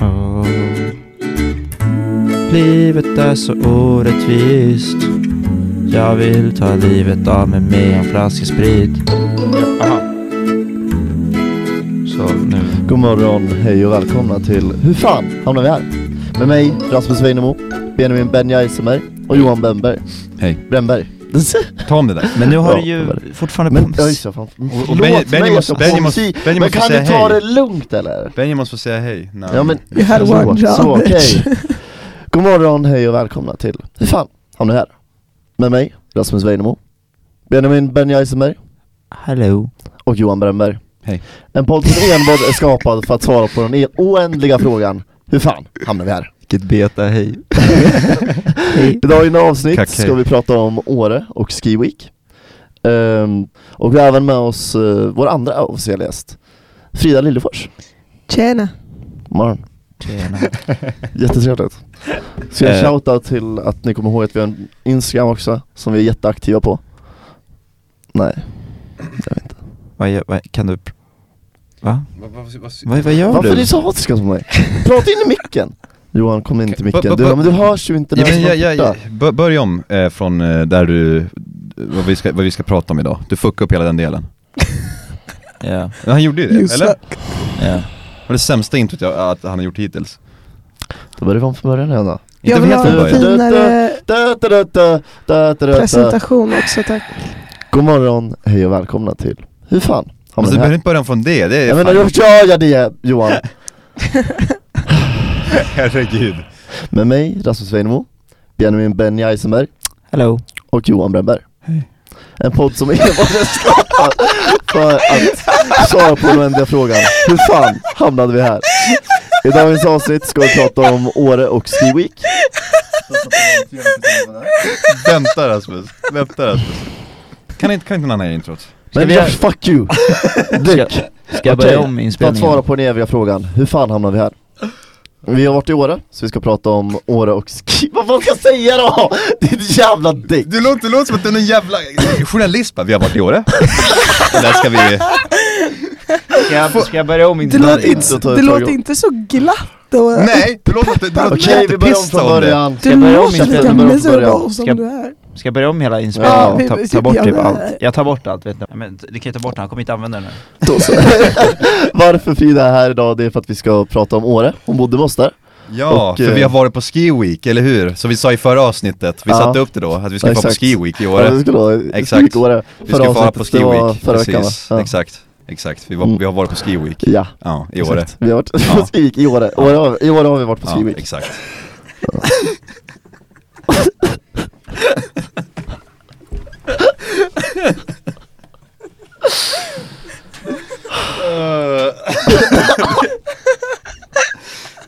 Åh. Livet är så orättvist. Jag vill ta livet av mig med en flaska sprit. Aha. Så nu. God morgon, hej och välkomna till Hur fan hamnar vi här? Med mig, Rasmus Weinemo, Benjamin Benjaisemer och Johan Bemberg. Hej. Bremberg. Ta om det där. Men nu har Ja, du ju är fortfarande Men, ja just det, fan. Och- Benji- Benji mig måste- att jag Benji måste- pomsi. Benji Men måste kan säga du ta hej. det lugnt eller? Benjamin måste få säga hej. när Ja han- men, You had så, one job, så okej. bitch. God morgon, hej och välkomna till Hur fan hamnar här? Med mig, Rasmus Weinemo, Benjamin Benjaisemer Hello och Johan Bremberg. Hej. En podd som enbart är skapad för att svara på den e- oändliga frågan Hur fan hamnar vi här? Vilket beta hej I dagens avsnitt Kack, hej. ska vi prata om Åre och Ski Week Ehm, Och vi har även med oss uh, vår andra officiella gäst Frida Liljefors Tjena. Morgon. Tjena Jättetrevligt Så jag Eh. shoutout till att ni kommer ihåg att vi har en Instagram också Som vi är jätteaktiva på Nej, jag vet inte vad, vad, Kan du... Va? Vad- vad- vad- Vad, vad gör Varför är du? ni så hatiska mot mig? Prata in i micken! Johan kom in till micken, du, men du hörs ju inte när Ja, men jag jag, är jag, borta. jag, bör- börja om eh, från eh, där du, vad vi, ska, vad vi ska prata om idag. Du fuckade upp hela den delen. Ja, Ja, han gjorde ju You det, eller? suck. ja Det var det sämsta introt jag, att han har gjort hittills. Då börjar vi om från början igen då Inte Jag vill helt ha från en början. finare da, da, da, da, da, da, da. presentation också tack. God morgon, hej och välkomna till Hur fan Alltså, hamnar du vi behöver här? inte börja från det, det är Jag fan... menar, då gör jag det Johan! Herregud. Med mig, Rasmus Weinemo, Benjamin Benny Eisenberg Hello och Johan Bremberg Hej. En podd som enbart är skapad för att svara på den oändliga frågan Hur fan hamnade vi här? I dagens avsnitt ska vi prata om Åre och Ski Week Vänta Rasmus, vänta Rasmus. Kan inte, kan inte någon annan göra introt? Men vi göra- fuck you! Dick! Ska jag Okej, börja om För att inspelningen? svara på den eviga frågan, hur fan hamnade vi här? Vi har varit i Åre, så vi ska prata om Åre och Ski... Vad fan ska jag säga då? Ditt jävla dick! Du låter, låter som att du är en jävla journalist bara, vi har varit i Åre. Där ska vi... Ska jag, ska jag börja om Det låter, inte, det låter inte så glatt då. Nej, du låter, du låter Okej, vi börjar om från det. början Ska Du jag börja om början? miserable som Ska- du är. Ska jag börja om hela inspelningen? Ja, ta, ta, bort typ allt Jag tar bort allt vet du men Du kan ju ta bort den, han kommer inte använda den så. Varför Frida är här idag, det är för att vi ska prata om Åre, hon bodde med oss där Ja, Och, för eh, vi har varit på Ski Week, eller hur? Som vi sa i förra avsnittet, vi Ja. satte upp det då, att vi ska Ja, vara på. Ski Week i Ja, Åre det skulle vara Exakt. Åre. Vi ska vara på Ski det Week, förra veckan precis, Ja. exakt Exakt, vi, var, Mm. vi har varit på Ski Week. Ja, Ja, i Åre. Vi har varit på Ja. Ski Week i Åre, har- i Åre har vi varit på Ski Ja, Week. exakt.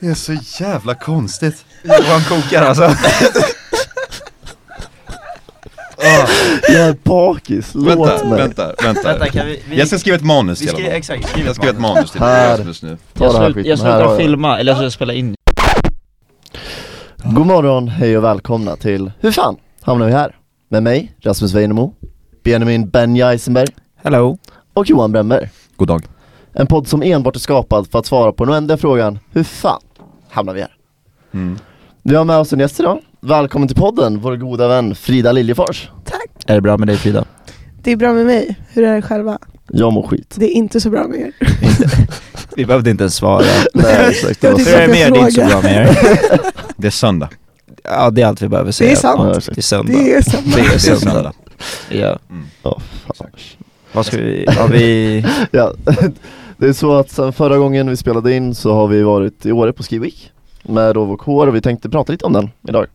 Det är så jävla konstigt. Johan kokar alltså Jag är bakis, låt Vänta, mig. vänta, vänta, Vänta kan vi, vi Jag ska skriva ett manus till honom. exakt, skriv Jag ska skriva ett manus. till Här. Rasmus nu Ta Jag, slut, jag slutar jag. filma, eller jag slutar spela in. God morgon, hej och välkomna till Hur fan? Hamnar vi här? Med mig, Rasmus Weinemo, Benjamin Benny Eisenberg Hello. Och Johan Bremmer. God dag. En podd som enbart är skapad för att svara på den oändliga frågan Hur fan hamnar vi här? mm. Vi har med oss en gäst idag Välkommen till podden, vår goda vän Frida Liljefors Tack. Är det bra med dig Frida? Det är bra med mig. Hur är det själva? Jag mår skit Det är inte så bra med er. Vi behövde inte ens svara Nej exakt, Hur är det med er? Det är inte så bra med er Det är söndag Ja det är allt vi behöver säga Det är sant. Ja, Det är söndag Det är samma. Det är Det är söndag söndag Ja, mm. Ja, fan. vad ska vi, har vi ja, det är så att sen förra gången vi spelade in så har vi varit i Åre på Ski Week Med då vår kår och vi tänkte prata lite om den idag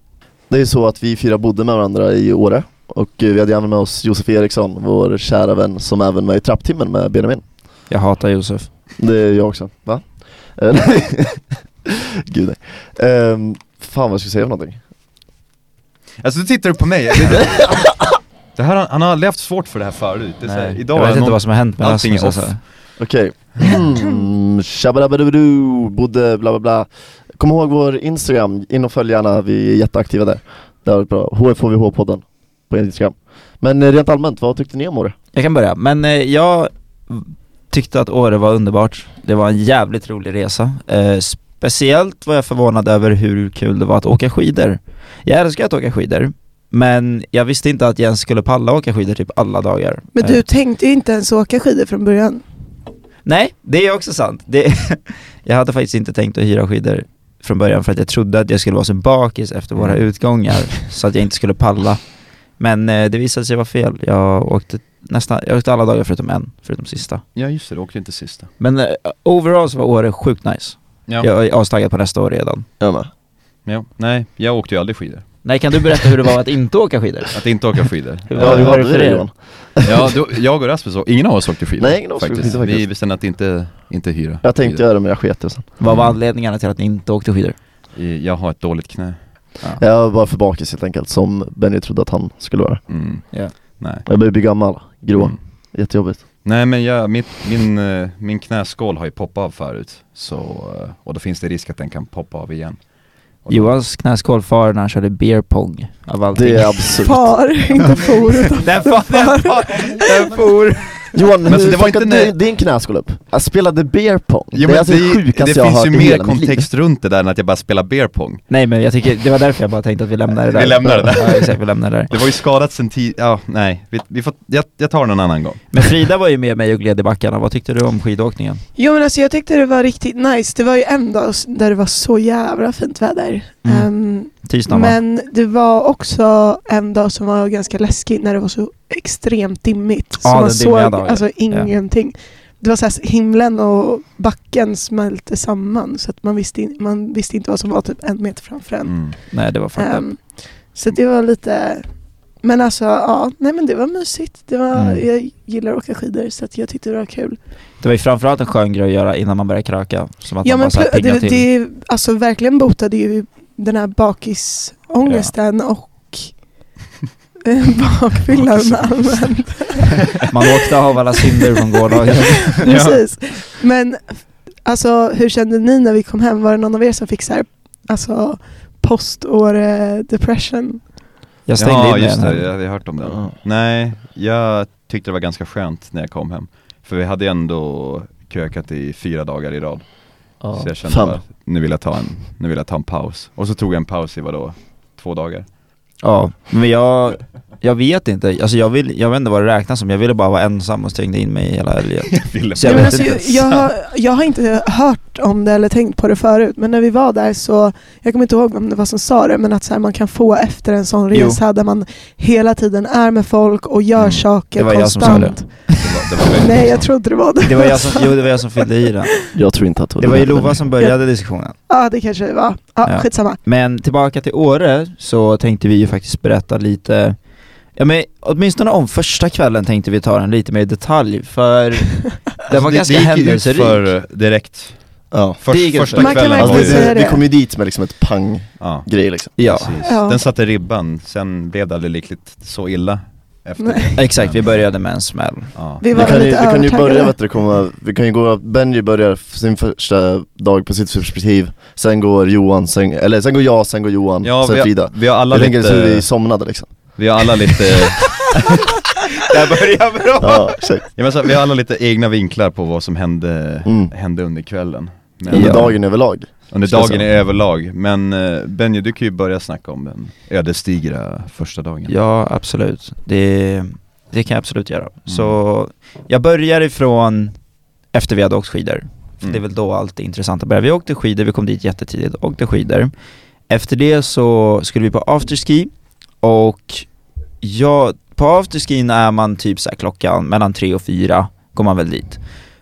Det är så att vi fyra bodde med varandra i Åre. Och eh, vi hade även med oss Josef Eriksson, vår kära vän som även med i trapptimmen med Benjamin. Jag hatar Josef. Det är jag också, va? Eh, Gud nej. Um, Fan vad ska jag säga för någonting? Alltså du tittar på mig, det, här, han har aldrig haft svårt för det här förut. Det är så här, Nej, idag Jag vet inte någon- vad som har hänt med allting är off. Okej, mm, shabadabadabadu, bodde bla bla bla Kom ihåg vår Instagram, in och följ gärna, vi är jätteaktiva där Det har varit bra. HFHVH-podden på Instagram. Men eh, rent allmänt, vad tyckte ni om Åre? Jag kan börja, men eh, jag tyckte att Åre var underbart. Det var en jävligt rolig resa. Eh, speciellt var jag förvånad över hur kul det var att åka skidor. Jag älskar att åka skidor, men jag visste inte att Jens skulle palla åka skidor typ alla dagar. Men Eh, du tänkte ju inte ens åka skidor från början. Nej, det är också sant. Det, jag hade faktiskt inte tänkt att hyra skidor från början för att jag trodde att jag skulle vara så bakis efter våra Mm. utgångar så att jag inte skulle palla. Men eh, det visade sig vara fel. Jag åkte nästan, jag åkte alla dagar förutom en, förutom sista. Ja just det, du åkte inte sista. Men eh, overall så var Åre sjukt nice. Ja. Jag är astaggad på nästa år redan. Jag med. ja. Nej, jag åkte ju aldrig skidor. Nej, kan du berätta hur det var att inte åka skidor? Att inte åka skidor. Hur Ja, var, hur hur var det för er? Johan? Ja, då, jag och Rasmus, ingen av oss åkte skidor. Nej, ingen av oss åkte skidor faktiskt. Vi bestämde att inte, inte hyra. Jag tänkte skidor. göra det men jag sket det sen. Vad var anledningarna till att ni inte åkte skidor? Jag har ett dåligt knä. Jag var för bakis helt enkelt, som Benny trodde att han skulle vara. Mm. Ja. Nej. Jag börjar bli gammal, grå. Mm. Jättejobbigt. Nej men jag, mitt, min, eh, min knäskål har ju poppat av förut. Så, eh, och då finns det risk att den kan poppa av igen. Johans knäskål far när han körde beer pong av allting. Det är absurt. Far, inte for. utan Den for, den for, den for. Johan, Men hur det var inte när- din knäskål upp? Jag spelade beer pong. Ja, det är alltså det, det, sjukaste det jag har finns hört ju i mer hela mitt liv. kontext runt det där än att jag bara spelar beer pong. Nej men jag tycker, det var därför jag bara tänkte att vi lämnar det där. Vi lämnar det där. Ja exakt, vi lämnar det där. Det var ju skadat sen tid, ja nej, vi, vi får, jag, jag tar den en annan gång. Men Frida var ju med mig och gled i backarna, vad tyckte du om skidåkningen? Jo men alltså jag tyckte det var riktigt nice. Det var ju en dag där det var så jävla fint väder. Mm. Ehm, Tisdagen va? men det var också en dag som var ganska läskig när det var så extremt dimmigt. Så Ja, man den dimmiga såg dagen. alltså ingenting. Det var så här, himlen och backen smälte samman så att man visste, in, man visste inte vad som var typ en meter framför en. Mm. Nej det var fucked up. Ehm, så det var lite, men alltså ja, nej men det var mysigt. Det var, Mm. Jag gillar att åka skidor så att jag tyckte det var kul. Det var ju framförallt en skön grej att göra innan man börjar kröka. Som att Ja man men bara så här det, till. det alltså verkligen botade ju den här bakisångesten och eh, bakfyllan allmänt. Man åkte av alla synder från gårdagen. Precis. Men alltså hur kände ni när vi kom hem? Var det någon av er som fick så här, alltså postår depression? Jag stängde Ja in just det, jag hade hört om den. Ja. Nej, jag tyckte det var ganska skönt när jag kom hem. För vi hade ändå krökat i fyra dagar i rad. Ja. Så jag kände Fan. bara, nu vill jag ta en, nu vill jag ta en paus. Och så tog jag en paus i vadå, två dagar. Ja, men jag, jag vet inte, alltså jag, vill, jag vet inte vad det räknas som, jag ville bara vara ensam och stängde in mig hela helgen. Ville Så jag alltså, jag, jag, har- jag har inte hört om det eller tänkt på det förut men när vi var där så, jag kommer inte ihåg vem det var som sa det men att så här, man kan få efter en sån Jo. resa där man hela tiden är med folk och gör Mm. saker Det var jag som sa konstant. Det var, det var Nej jag konstant. tror inte det var det. Det var jag som, jo det var jag som fyllde i den. Jag tror inte att Det var ju Lova som började diskussionen. Ja det kanske det var. Ja, Ja. skitsamma. Men tillbaka till Åre så tänkte vi ju faktiskt berätta lite Ja men åtminstone om första kvällen tänkte vi ta den lite mer i detalj för den var Alltså, ganska det gick ju ut händelserik. för eh, direkt. Ja. Först, Det första för- Man kvällen var Alltså, vi, det. vi kom ju dit med liksom ett pang-grej ja, liksom. Ja. Ja. Den satte ribban, sen blev det aldrig riktigt så illa det. exakt, vi började med en smäll. Ja. Vi Vi kan, ju, lite vi kan ju börja, vet du, komma, vi kan ju gå, Benji börjar sin första dag på sitt perspektiv, sen går Johan, sen, eller sen går jag, sen går Johan, Ja, sen vi Frida. har, vi har alla Jag tänker så vi lite, somnade liksom. Vi har alla lite, Där börjar bra! Ja, exakt. ja, men så, vi har alla lite egna vinklar på vad som hände, Mm. hände under kvällen. Men, Under Ja. dagen överlag. Under dagen säga. överlag, men uh, Benji du kan ju börja snacka om den ödesdigra första dagen Ja, absolut. Det, det kan jag absolut göra. Så jag börjar ifrån efter vi hade åkt skidor. För Mm. det är väl då allt är intressant att börja. Vi åkte skidor, vi kom dit jättetidigt och åkte skidor. Efter det så skulle vi på afterski och ja, på afterskin är man typ så här klockan mellan tre och fyra går man väl dit.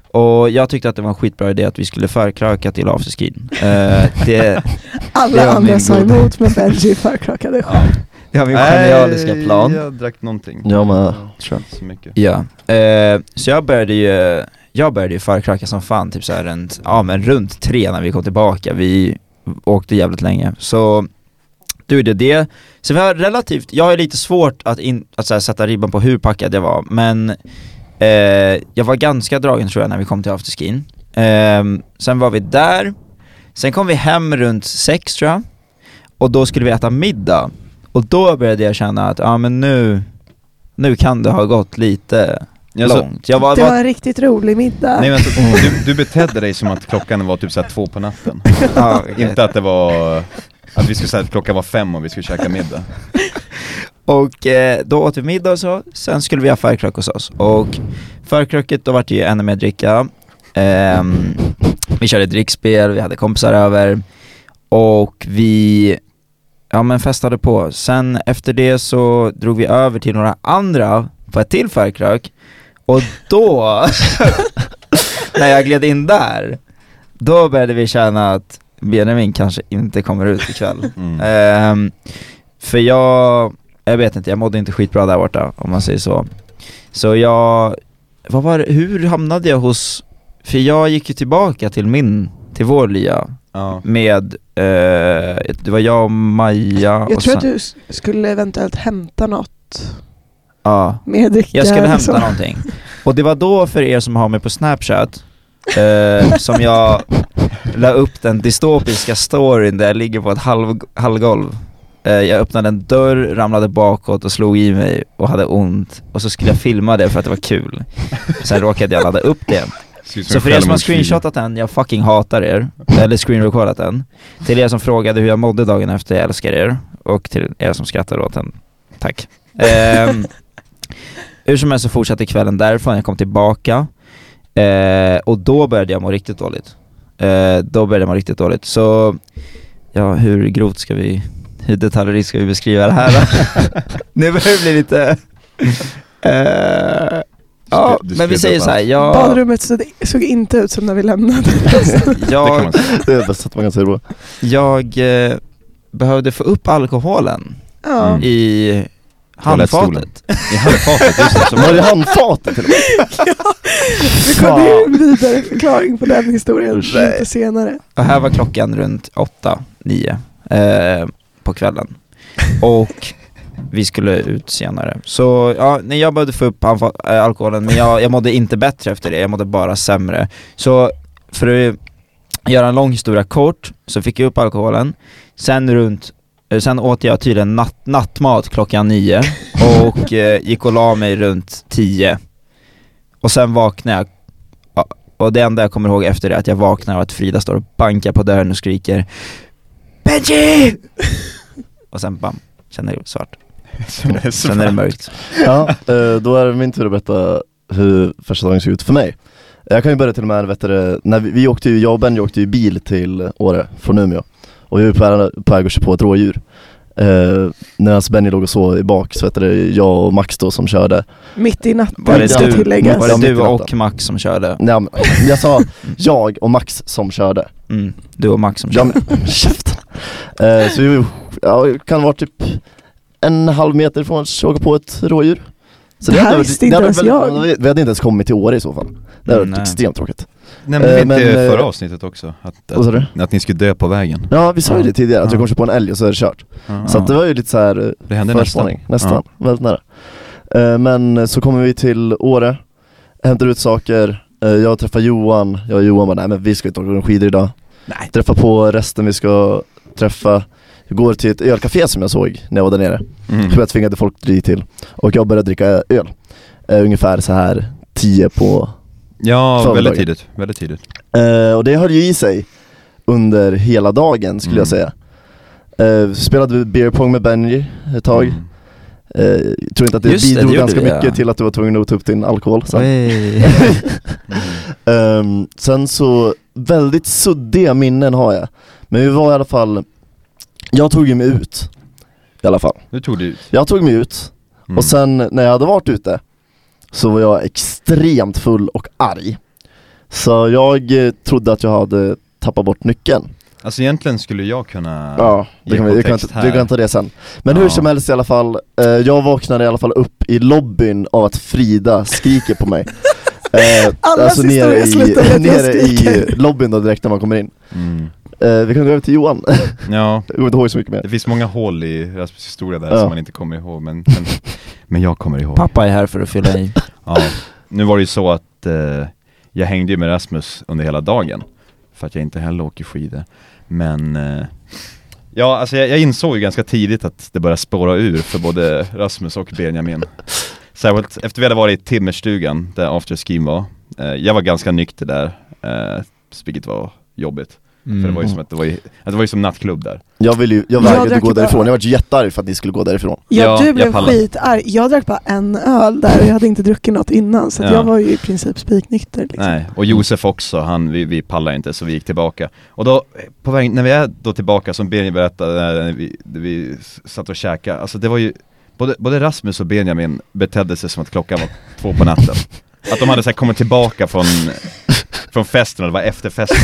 Och jag tyckte att det var en skitbra idé att vi skulle förkröka till afterskin. Uh, det, Det Alla var andra sa emot men Benji förkrökade själv. det var min genialiska plan. Jag drack någonting Jag med, tror jag. Så mycket Ja, eh, så jag började ju, jag började ju förkröka som fan, typ såhär runt, ja men runt tre när vi kom tillbaka, vi åkte jävligt länge, så du gjorde det. Så vi har relativt, jag har lite svårt att, in, att så här, sätta ribban på hur packad jag var, men eh, jag var ganska dragen tror jag när vi kom till afterskin. Eh, sen var vi där, sen kom vi hem runt sex tror jag, och då skulle vi äta middag. Och då började jag känna att, ja men nu, nu kan det ha gått lite Ja, så- långt. Jag var, Det var var, en riktigt rolig middag. Nej men alltså, du, du betedde dig som att klockan var typ såhär två på natten. ja, Inte att det var, att vi skulle säga att klockan var fem och vi skulle käka middag. Och eh, då åt vi middag och så, sen skulle vi ha förkrök hos oss. Och förkröket, då vart det ju ännu mer dricka. Eh, vi körde drickspel, vi hade kompisar över. Och vi, ja men festade på. Sen efter det så drog vi över till några andra på ett till förkrök. Och då, när jag gled in där, då började vi känna att Benjamin kanske inte kommer ut ikväll. Mm. Ehm, för jag, jag vet inte, jag mådde inte skitbra där borta om man säger så. Så jag, vad var det, hur hamnade jag hos, för jag gick ju tillbaka till min, till vår lya Ja. med, eh, det var jag och Maja jag och tror att sen, du s- skulle eventuellt hämta något ja, med dricka. jag skulle hämta så. någonting. Och det var då för er som har mig på snapchat, eh, som jag la upp den dystopiska storyn där jag ligger på ett halv, halvgolv. Eh, Jag öppnade en dörr, ramlade bakåt och slog i mig och hade ont. Och så skulle jag filma det för att det var kul. Sen råkade jag ladda upp det. Så för er som har screenshotat den, jag fucking hatar er. Eller screenrecordat den. Till er som frågade hur jag mådde dagen efter, jag älskar er. Och till er som skrattar åt den, tack. Ehm, Hur som helst så fortsatte kvällen därifrån, jag kom tillbaka. Eh, Och då började jag må riktigt dåligt eh, Då började må riktigt dåligt, så Ja, hur grovt ska vi, hur detaljeriskt ska vi beskriva det här nu börjar det bli lite eh, Ja, Du men vi säger så här, jag, Badrummet såg, såg inte ut som när vi lämnade. Det kan jag, man säga. Det är det bästa man kan säga då. jag eh, behövde få upp alkoholen ja. Mm. i. handfatet. I handfatet, just det. Så Var det handfatet till och med? Vi kommer ju en vidare förklaring på den historien lite senare. Och här var klockan runt åtta, nio eh, på kvällen. Och vi skulle ut senare. Så ja, nej, jag behövde få upp äh, alkoholen men jag, jag mådde inte bättre efter det, jag mådde bara sämre. Så för att göra en lång historia kort så fick jag upp alkoholen. Sen runt Sen åt jag tydligen natt, nattmat klockan nio och eh, gick och la mig runt tio Och sen vaknade jag ja, och det enda jag kommer ihåg efter det är att jag vaknar och att Frida står och bankar på dörren och skriker Benji! och sen bam, känner jag svart. det är så Sen är det mörkt. Ja, eh, då är det min tur att berätta hur första dagen såg ut för mig. Jag kan ju börja till och med, vet du, när vi, vi åkte ju, jag och Benji åkte ju bil till Åre från Umeå och vi var på väg- att köra på ett rådjur. Eh, när Benny låg och sov i bak så vet du, jag och Max då som körde. Mitt i natten Var det ska du, tilläggas. var Ja, det du och Max som körde? Nej, men, jag sa jag och Max som körde. Mm, du och Max som Ja, körde. men, käften. Eh, så vi ja, kan vara typ en halv meter från att åka på ett rådjur. Så Det här hade- visste inte ens jag. Vi vi hade inte ens kommit till Åre i så fall. Det hade Mm, varit nej. extremt tråkigt. Nämnde vi Eh, inte men, eh, förra avsnittet också? Att, Vad sa du? att, att ni skulle dö på vägen? Ja vi sa ju det tidigare, att Ja. jag kommer köra på en älg och så är det kört. Ja. Så att det var ju lite så här eh, Det hände förspaning. nästan. Nästan, väldigt nära. Eh, Men så kommer vi till Åre, hämtar ut saker, Eh, jag träffar Johan, jag och Johan bara nej men vi ska inte åka skidor idag. Nej. Träffa på resten vi ska träffa, jag går till ett ölcafé som jag såg när jag var där nere. Mm. Som jag tvingade folk dit till. Och jag började dricka öl. Eh, ungefär så här 10 på Ja, Förmiddagen. väldigt tidigt. Väldigt tidigt. Eh, och det höll ju i sig under hela dagen skulle jag Mm. säga. Eh, spelade beer pong med Benji ett tag. Mm. Eh, tror inte att det Just det, det bidrog gjorde ganska ja. mycket till att du var tvungen att ta upp din alkohol sen. Mm. Ehm, sen så, väldigt suddiga minnen har jag. Men vi var i alla fall, jag tog ju mig ut. I alla fall. Du tog det ut. Jag tog mig ut, Mm. och sen när jag hade varit ute så var jag extremt full och arg. Så jag eh, trodde att jag hade tappat bort nyckeln. Alltså egentligen skulle jag kunna Ja, det kan vi, du, kan, du kan ta det sen. Men hur Ja. som helst i alla fall, eh, jag vaknade i alla fall upp i lobbyn av att Frida skriker på mig. Eh, Allas nere slutar med i, nere i lobbyn då direkt när man kommer in. Mm. Eh, vi kan gå över till Johan, Ja, jag kommer inte ihåg så mycket mer. det finns många hål i Rasmus historia där Ja. som man inte kommer ihåg men, men, men jag kommer ihåg. Pappa är här för att fylla i. Ja. Nu var det ju så att eh, jag hängde ju med Rasmus under hela dagen för att jag inte heller åker skidor. Men eh, Ja, alltså jag, jag insåg ju ganska tidigt att det började spåra ur för både Rasmus och Benjamin. Särskilt efter vi hade varit i timmerstugan där afterskin var. Eh, jag var ganska nykter där, eh, vilket var jobbigt. För det var ju som att det var, ju, att det var ju som nattklubb där. Jag vill ju, jag Jag vägrade drack gå bara- därifrån, jag var jättearg för att ni skulle gå därifrån Ja, Ja, du jag blev pallar. skitarg. Jag drack bara en öl där och jag hade inte druckit något innan så Ja. jag var ju i princip spiknykter. Liksom. Nej, och Josef också, han, vi, vi pallade inte så vi gick tillbaka. Och då, på väg, när vi är då tillbaka, som Benjamin berättade, när vi, när vi satt och käkade, alltså det var ju Både, både Rasmus och Benjamin betedde sig som att klockan var två på natten. Att de hade så här kommit tillbaka från, från festen det var efterfesten.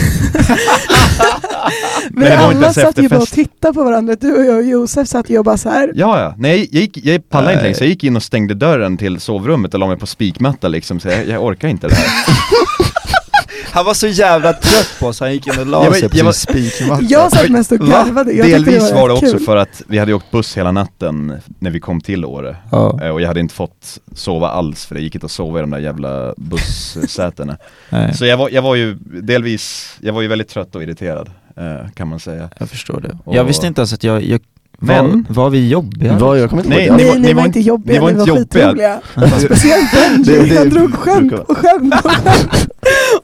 Men, det var inte alla satt ju bara och tittade på varandra. Du och jag och Josef satt ju och bara så här. Ja, ja. Nej, jag, gick, jag pallade inte längre så jag gick in och stängde dörren till sovrummet och la mig på spikmatta liksom, så jag, jag orkar inte det här. Han var så jävla trött på oss, han gick in och la var- sig på jag var- sin spikmatta Jag satt mest och Va? garvade. Jag Delvis var det rätt också kul. för att vi hade åkt buss hela natten när vi kom till Åre. Ja, Eh, Och jag hade inte fått sova alls för det gick inte att sova i de där jävla bussätena. Så jag var, jag var ju delvis, jag var ju väldigt trött och irriterad eh, kan man säga. jag förstår det. Och- Jag visste inte ens att jag, jag Men- var, var vi jobbiga? Vad, jag kommer inte Nej, ni var- Nej, ni, var var inte jobbiga, ni var ni var inte jobbiga. skitroliga. Speciellt Benji, Det- det han drog skämt och skämt och skämt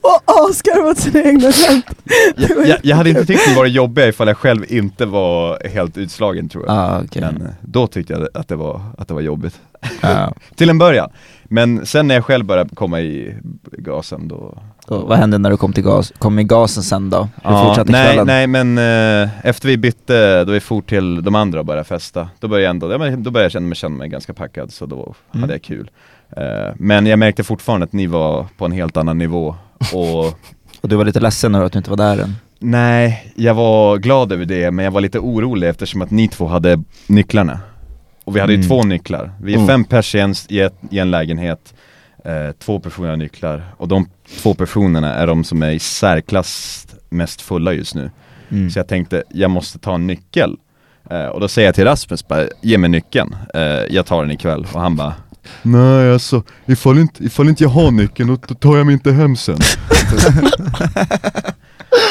och asgarvade åt sina egna skämt. Var Jag, jag, jag hade inte tyckt det var jobbiga ifall jag själv inte var helt utslagen tror jag. Ah, okej. Men eh, då tyckte jag att det var, att det var jobbigt. Ja. Till en början. Men sen när jag själv började komma i gasen då Och vad hände när du kom till gas, kom i gasen sen då? Hur Ja, fortsatte nej, kvällen? nej men eh, efter vi bytte, då vi for till de andra och började festa, då började jag ändå, ja, då började jag känna mig, känna mig ganska packad så då Mm. hade jag kul. Eh, men jag märkte fortfarande att ni var på en helt annan nivå och Och du var lite ledsen över att du inte var där än? nej, jag var glad över det men jag var lite orolig eftersom att ni två hade nycklarna. Och vi hade ju Mm. två nycklar, vi är Mm. fem pers i en, i en lägenhet, eh, två personer har nycklar och de två personerna är de som är i särklass mest fulla just nu. Mm. Så jag tänkte, jag måste ta en nyckel. Eh, och då säger jag till Rasmus bara, ge mig nyckeln, eh, jag tar den ikväll. Och han bara, nej alltså, ifall inte, ifall inte jag har nyckeln, då, tar jag mig inte hem sen.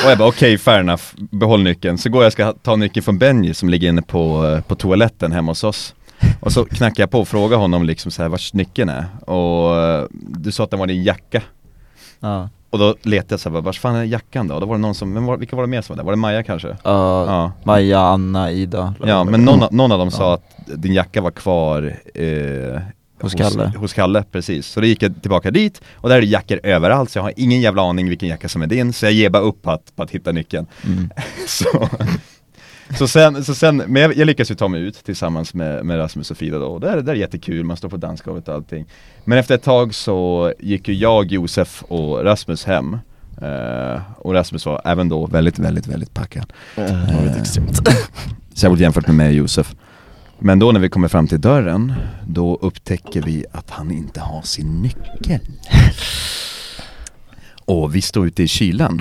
och jag bara, okej fair enough, behåll nyckeln. Så går jag och ska ta nyckeln från Benji som ligger inne på, eh, på toaletten hemma hos oss. Och så knackar jag på och frågar honom liksom så här, vars nyckeln är. Och eh, du sa att den var i din jacka. Ja. Och då letade jag så här, vars fan är jackan då? Och då var det någon som, vem var, vilka var det mer som var där? Var det Maja kanske? Ja, Ja. Maja, Anna, Ida Ja, men någon, av- någon av dem sa att din jacka var kvar eh, Hos Kalle. Hos Kalle, precis. Så då gick jag tillbaka dit och där är det jackor överallt så jag har ingen jävla aning vilken jacka som är din så jag ger bara upp på att, på att hitta nyckeln. mm. Så, så sen, så sen men jag, jag lyckas ju ta mig ut tillsammans med, med Rasmus och Frida då och det är, det är jättekul, man står på dansgolvet och allting. Men efter ett tag så gick ju jag, Josef och Rasmus hem. Eh, och Rasmus var även då väldigt, väldigt, väldigt packad. Var lite extremt. Särskilt jämfört med mig och Josef. Men då när vi kommer fram till dörren, då upptäcker vi att han inte har sin nyckel. Och vi står ute i kylan.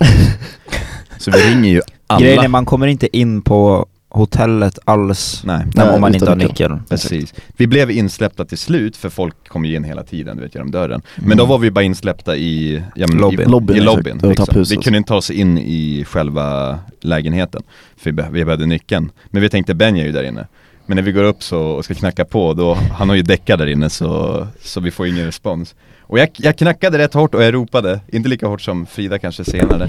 Så vi ringer ju alla. Grejen är man kommer inte in på hotellet alls Nej, när, om man inte har nyckel. nyckel precis. Vi blev insläppta till slut för folk kom ju in hela tiden, du vet genom dörren. Men Mm. då var vi bara insläppta i, ja, men, Lobbyn. i, Lobbyn, i lobbyn. Liksom. Vi kunde inte ta oss in i själva lägenheten, för vi, be- vi behövde nyckeln. Men vi tänkte Benja är ju där inne. Men när vi går upp så och ska knacka på, då, han har ju däckat där inne så, så vi får ingen respons. Och jag, jag knackade rätt hårt och jag ropade, inte lika hårt som Frida kanske senare.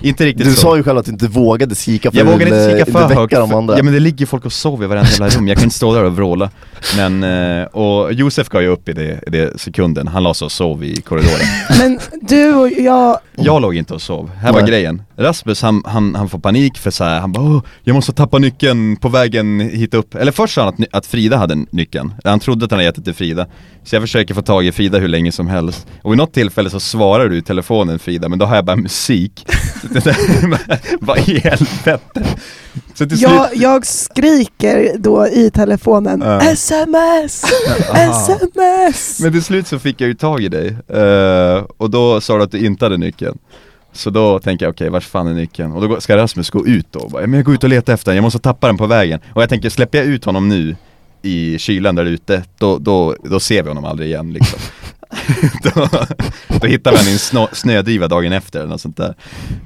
inte riktigt Du så. sa ju själv att du inte vågade kika för Jag vågar inte ville kika för högt, för, andra. ja men det ligger folk och sover i varenda jävla rum, jag kan inte stå där och vråla. Men, eh, och Josef gav ju upp i det, i det sekunden, han la sig och sov i korridoren. Men du och jag, Jag låg inte och sov, här var Nej. grejen. Rasmus han, han, han får panik för så här, han bara jag måste tappa nyckeln på vägen hit upp. Eller först sa han att, att Frida hade nyckeln, han trodde att han hade gett det till Frida. Så jag försöker få tag i Frida hur länge som helst. Och vid något tillfälle så svarar du i telefonen Frida, men då har jag bara musik Vad i helvete? Så till slut jag, jag skriker då i telefonen Ja. sms, sms! Men till slut så fick jag ju tag i dig, eh, och då sa du att du inte hade nyckeln Så då tänker jag, okej vars fan är nyckeln? Och då ska Rasmus gå ut då, bara, men jag går ut och letar efter den, jag måste tappa den på vägen Och jag tänker, släpper jag ut honom nu i kylan där ute, då, då, då ser vi honom aldrig igen liksom då, då hittar man en snö, snödriva dagen efter eller något sånt där.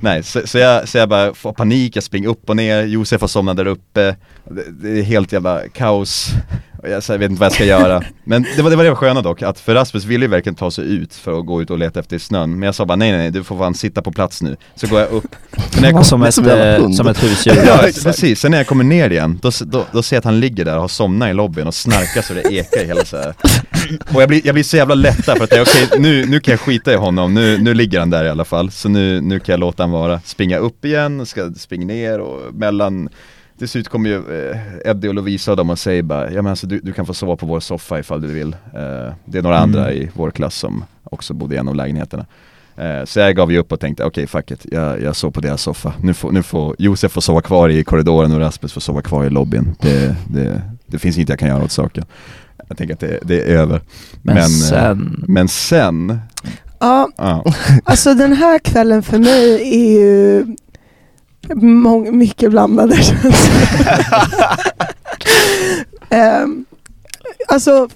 Nej, så, så, jag, så jag bara får panik, jag springer upp och ner, Josef har somnat där uppe, det, det är helt jävla kaos. Jag, vet inte vad jag ska göra. Men det var det, var det var sköna dock, att för Rasmus ville ju verkligen ta sig ut för att gå ut och leta efter snön. Men jag sa bara nej nej, nej du får fan sitta på plats nu. Så går jag upp. När jag kom, som, ett, som eh, som ett husdjur. Ja precis, sen när jag kommer ner igen, då, då, då ser jag att han ligger där och har somnat i lobbyn och snarkar så det ekar i hela så här. Och jag blir, jag blir så jävla lättad för att jag, okej nu, nu kan jag skita i honom, nu, nu ligger han där i alla fall Så nu, nu kan jag låta han vara, springa upp igen, ska springa ner och mellan till slut kommer ju eh, Eddie och Lovisa och de och säger bara, ja men alltså du, du kan få sova på vår soffa ifall du vill. Eh, Det är några Mm. andra i vår klass som också bodde i en av lägenheterna. Eh, Så jag gav ju upp och tänkte, okej fuck it, jag, jag sov på deras soffa. Nu får, nu får Josef få sova kvar i korridoren och Rasmus får sova kvar i lobbyn. Det, det, det finns inget jag kan göra åt saken. Jag tänker att det, det är över. Men, Men, eh, sen, Men sen, Ja, ja, alltså den här kvällen för mig är ju mång- mycket blandade um, alltså,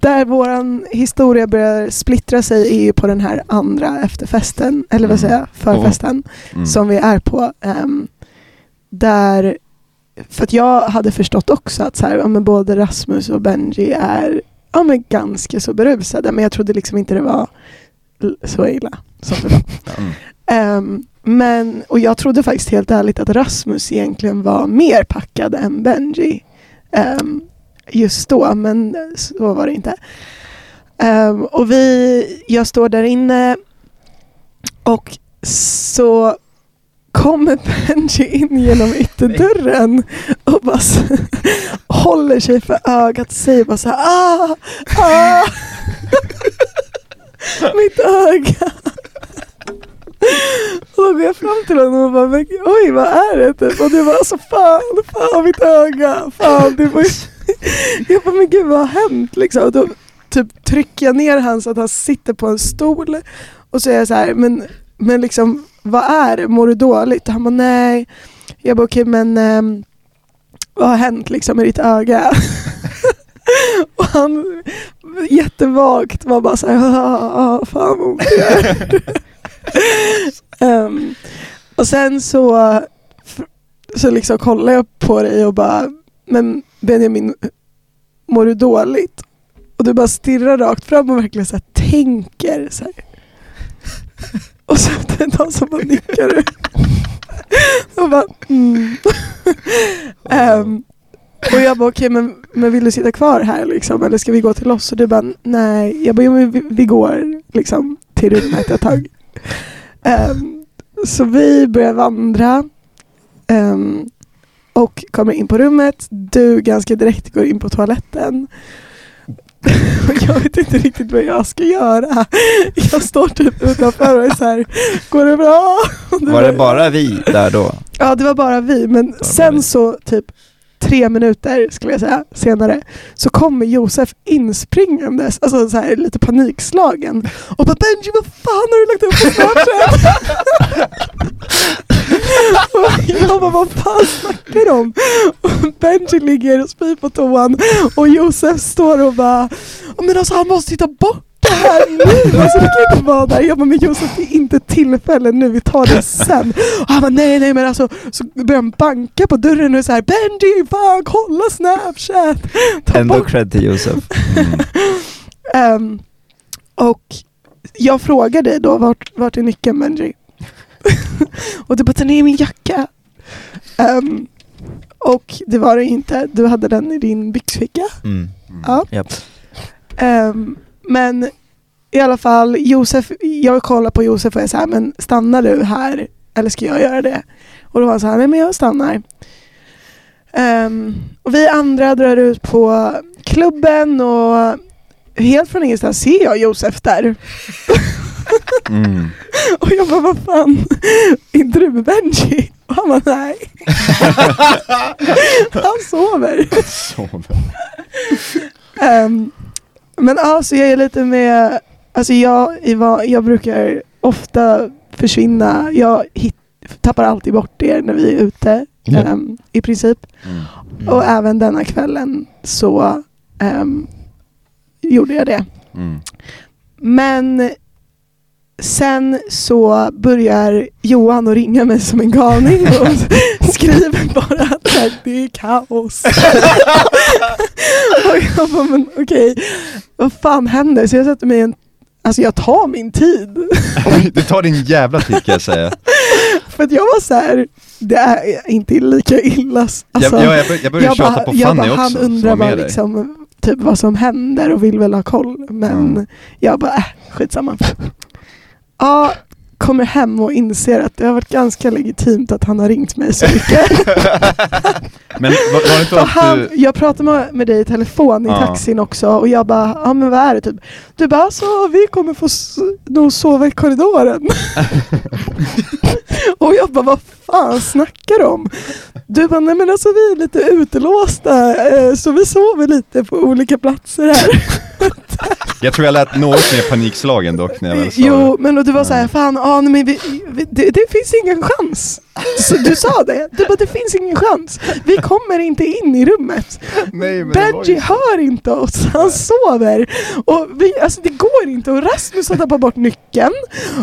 där våran historia börjar splittra sig är ju på den här andra efterfesten, eller vad Mm. säger jag, förfesten, mm. som vi är på. ehm, där, för att jag hade förstått också att så här, ja, men både Rasmus och Benji är ja, men ganska så berusade, men jag trodde liksom inte det var så illa som det var. mm. Ehm, men, och jag trodde faktiskt helt ärligt att Rasmus egentligen var mer packad än Benji ehm, just då, men så var det inte. Ehm, och vi, jag står där inne och så kommer Benji in genom ytterdörren och bara s- håller sig för ögat och säger bara så här ah, ah, mitt öga. Och då går jag fram till honom och bara, men, oj vad är det? Typ. Och du bara, alltså fan, fan mitt öga, fan. Du bara, Jag bara, men gud vad har hänt? Liksom. Och då typ trycker jag ner han så att han sitter på en stol. Och så är jag så här, men, men liksom vad är det? Mår du dåligt? Och han bara, nej. Jag bara, okej men eh, vad har hänt liksom med ditt öga? och han jättevagt var bara så här, ah, ah, fan vad ont det gör." Um, och sen så, så liksom kollade jag på dig och bara, men Benjamin, mår du dåligt? Och du bara stirrar rakt fram och verkligen så här tänker så här. Och så efter ett tag så bara nickar du. Och bara, mm. um, och jag bara, okej men, men vill du sitta kvar här liksom? Eller ska vi gå till oss? Och du bara, nej. Jag bara, jo, men vi, vi går liksom till rummet ett tag. Ehm, så vi börjar vandra ehm, och kommer in på rummet. Du ganska direkt går in på toaletten. Jag vet inte riktigt vad jag ska göra. Jag står typ utanför och är så här, går det bra? Var det bara- vi där då? Ja det var bara vi, men sen vi. så typ tre minuter skulle jag säga senare så kommer Josef inspringandes, alltså så här lite panikslagen och bara Benji vad fan har du lagt upp på Snapchat? jag bara vad fan snackar du om? Och Benji ligger och spyr på toan och Josef står och bara men alltså han måste titta bort det här nu, alltså det kan inte vara där. Jag bara, men Josef det är inte tillfälle nu, vi tar det sen. Och han bara, nej nej men alltså, så börjar han banka på dörren och är så här, Benji fan kolla snapchat! Ta Ändå bort cred till Josef. Ehm, och jag frågar dig då, vart, vart är nyckeln Benji? och du bara, den är i min jacka. Ehm, och det var det inte, du hade den i din byxficka. Mm. Ja. Japp. Ehm, men i alla fall, Josef, jag kollar på Josef och är så här, men stannar du här eller ska jag göra det? Och då var han så här, nej men jag stannar. Ehm, och vi andra drar ut på klubben och helt från ingenstans ser jag Josef där. Mm. Och jag bara, vad fan, inte du med Benji? Och han bara, nej. han sover. Sover. Ehm, men alltså jag är lite med, alltså jag, jag brukar ofta försvinna, jag hit, tappar alltid bort er när vi är ute Ja. ehm, i princip. Mm. Och även denna kvällen så ehm, gjorde jag det. Mm. men sen så börjar Johan att ringa mig som en galning och skriver bara att här, det är kaos. och jag bara, men okej, vad fan händer? Så jag sätter mig i en, alltså jag tar min tid. Du tar din jävla tid kan jag säga. För att jag var så här, det är inte lika illa. Alltså, jag, jag, jag, började jag tjata bara, på Fanny bara, också han undrar dig. liksom, typ vad som händer och vill väl ha koll. Men Mm. jag bara, äh, skitsamma. Ja, kommer hem och inser att det har varit ganska legitimt att han har ringt mig så mycket. Men var, var det inte att han, du... jag pratade med, med dig i telefon i Ja. taxin också och jag bara, ja men vad är det typ? Du bara, alltså vi kommer få s- nog sova i korridoren. och jag bara, vad fan snackar du om? Du bara, nej men alltså vi är lite utelåsta eh, så vi sover lite på olika platser här. Jag tror jag lät något mer panikslagen dock när jag väl sa jo, det. men och du var såhär, fan, ja, nej, men vi, vi, det, det finns ingen chans. Så du sa det, du bara, det finns ingen chans. Vi kommer inte in i rummet. Nej, Benji hör inte oss, han sover. Och vi, alltså det går inte och Rasmus har tappat bort nyckeln.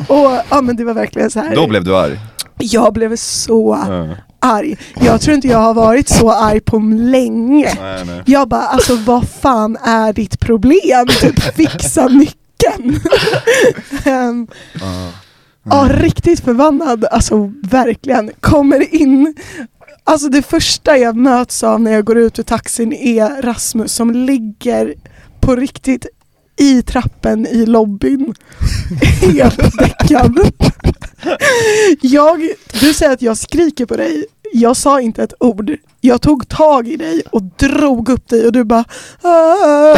Och ja men det var verkligen så här. Då blev du arg. Jag blev så Ja. arg. Jag tror inte jag har varit så arg på länge. Nej, nej. Jag bara, alltså vad fan är ditt problem? Typ fixa nyckeln. Ehm, Ja. Ja, riktigt förbannad. Alltså verkligen. Kommer in. Alltså det första jag möts av när jag går ut ur taxin är Rasmus som ligger på riktigt i trappen i lobbyn. Helt däckad. Jag, du säger att jag skriker på dig. Jag sa inte ett ord. Jag tog tag i dig och drog upp dig och du bara "Ah."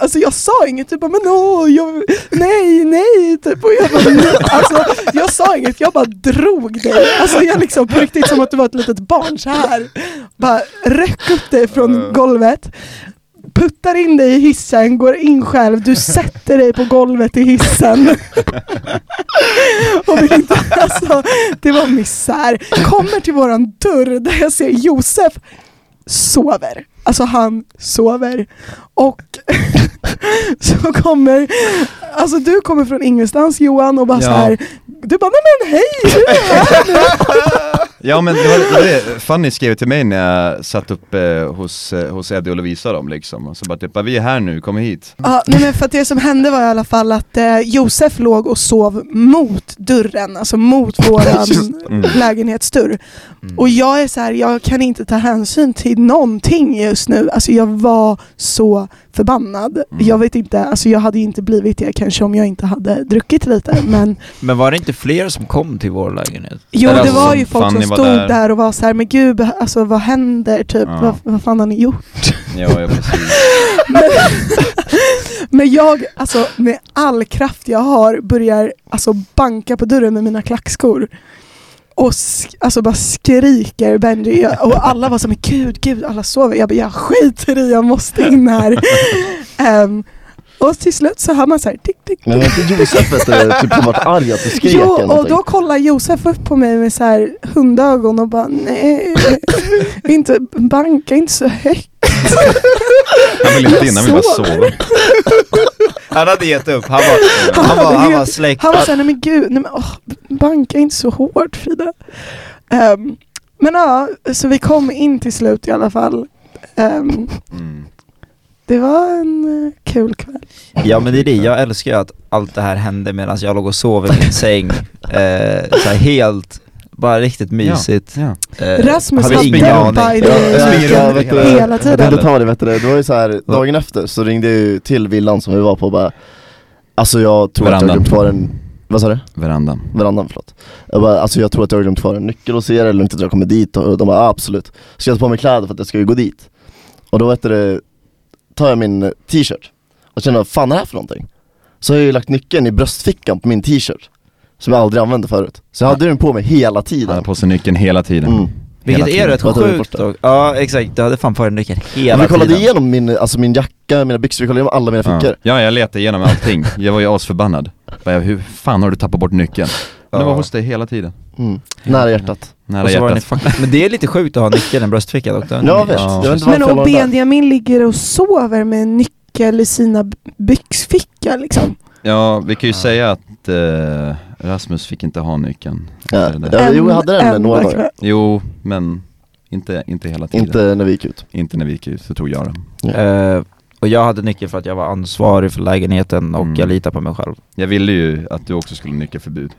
Alltså jag sa inget, bara men åh, jag, nej, nej, typ. Och jag, bara, "Nej." alltså, jag sa inget, jag bara drog dig. Alltså jag liksom på riktigt som att du var ett litet barn så här. Bara ryck upp dig från golvet, puttar in dig i hissen, går in själv, du sätter dig på golvet i hissen. Och vill inte, alltså, det var misär. Kommer till våran dörr där jag ser Josef sover. Alltså han sover. Och så kommer, alltså du kommer från ingenstans Johan och bara Ja. så här. du bara nej men hej, du är nu. Ja men det var, det Fanny skrev till mig när jag satt upp eh, hos, eh, hos Eddie och Lovisa dem liksom, och så bara typ, "Ah, vi är här nu, kom hit Ja, nej men för att det som hände var i alla fall att eh, Josef låg och sov mot dörren, alltså mot våran Mm. lägenhetsdörr. Mm. Och jag är så här, jag kan inte ta hänsyn till någonting just nu. Alltså jag var så förbannad. Mm. Jag vet inte, alltså jag hade inte blivit det kanske om jag inte hade druckit lite. Men Men var det inte fler som kom till vår lägenhet? jo, Eller det alltså, var ju folk som stod där. där. och var så här, men gud, alltså vad händer? Typ, Ja. vad, vad fan har ni gjort? Ja, ja precis Men, men jag, alltså med all kraft jag har, börjar alltså banka på dörren med mina klackskor. Och sk- alltså bara skriker Benji och alla var som gud, gud, alla sover. Jag bara, jag skiter i, jag måste in här. Ehm, och till slut så hör man så här, tick, tick, Men var inte Josef vet du, typ som vart arg att du skrek Jo, eller och någonting? då kollar Josef upp på mig med så här hundögon och bara nej, inte banka inte så högt. Han vill inte in, han vill bara Sover. sova Han hade gett upp, han var, han var, han var släckt. Han var såhär, nej men gud, nej men, åh, banka inte så hårt Frida. Ehm, men ja, så vi kom in till slut i alla fall. Ehm, mm. Det var en eh, kul kväll. Ja men det är det, jag älskar ju att allt det här hände medan jag låg och sov i min säng. Eh, så helt, bara riktigt mysigt. Ja. Eh, Rasmus hade Ja, ja, ja, runt vet du, hela- Jag tiden. tänkte ta det, vet du, det var ju så här, dagen efter så ringde jag ju till villan som vi var på och bara Alltså jag tror att jag har Verandan. glömt kvar en, vad sa du? Verandan Verandan, förlåt. Jag bara, alltså jag tror att jag har glömt kvar en nyckel hos er, eller lugnt att jag kommer dit och de bara ah, absolut. Så jag tar på mig kläder för att jag ska ju gå dit. Och då vet du, det, tar jag min eh, t-shirt och känner vad fan är det här för någonting? Så har jag ju lagt nyckeln i bröstfickan på min t-shirt. Som jag aldrig använde förut. Så jag hade den på mig hela Han tiden. hade på sig nyckeln hela tiden Mm. Vilket Hela är tiden. rätt sjukt och, Ja exakt, du hade fan på dig nyckeln hela Och vi kollade tiden. igenom min, alltså min jacka, mina byxor, vi kollade igenom alla mina fickor. Ja. ja, jag letade igenom allting, jag var ju asförbannad Bara, Hur fan har du tappat bort nyckeln? Men det var Ja. hos dig hela tiden, Mm. Nära hjärtat. Nära Och så var den i Men det är lite sjukt att ha nyckeln i en bröstficka dock. Jag vet, Ja. jag vet inte varför Men jag och var där. Benjamin ligger och sover med nyckeln nyckel i sina b- byxficka liksom. Ja, vi kan ju Ja. säga att eh, Rasmus fick inte ha nyckeln. Ja, efter det där. ja, jo jag hade den en några dagar. kväll. Jo, men inte, inte hela tiden. Inte när vi gick ut. Inte när vi gick ut, så tog jag den. Eh, och jag hade nyckeln för att jag var ansvarig för lägenheten och Mm. jag litar på mig själv. Jag ville ju att du också skulle ha nyckelförbud.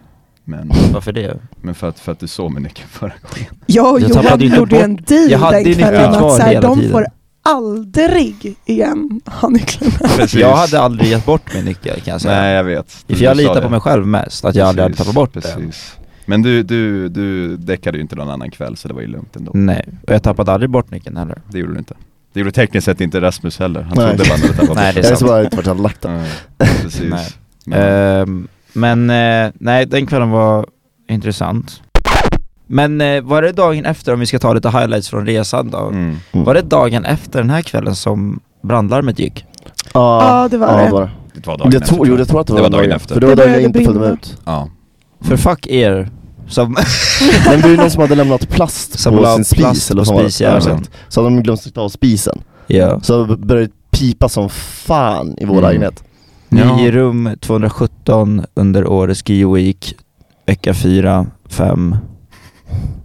Men, Varför det? men för, att, för att du sov med nyckeln förra gången. Jag och Jag Johan gjorde bort- en deal Jag hade den kvällen att så här, de tiden. får aldrig igen ha nycklarna. Precis. Jag hade aldrig gett bort min nyckel kan jag säga. Nej jag vet. För jag litar på mig själv mest, att jag aldrig hade Precis, tappat bort den. precis. Men du, du, du däckade ju inte någon annan kväll så det var ju lugnt ändå. Nej, och jag tappade aldrig bort nyckeln heller. Det gjorde du inte. Det gjorde tekniskt sett inte Rasmus heller. Han Nej. trodde bara att du tappade Nej, bort det är Jag sant. visste bara inte vart hade lagt den. Ja, precis. Nej. Men, Ehm, men eh, nej, den kvällen var intressant. Men eh, var det dagen efter, om vi ska ta lite highlights från resan då? mm. Mm. Var det dagen efter den här kvällen som brandlarmet gick? Ja, Ja, det var ja, det. det var det. Var dagen Jag efter, tror, jo, jag tror att det var, Det var dagen dagen efter. För det var dagen jag inte följde med ut. Ja. För fuck er som, Men det var ju någon som hade lämnat plast som på sin spis plast eller vad det? spisjäveln. Så hade de glömt att ta av spisen. Ja. Så började det pipa som fan i vår Mm. lägenhet. Ja. Ni i rum 217 under årets Ski Week, vecka 4, 5.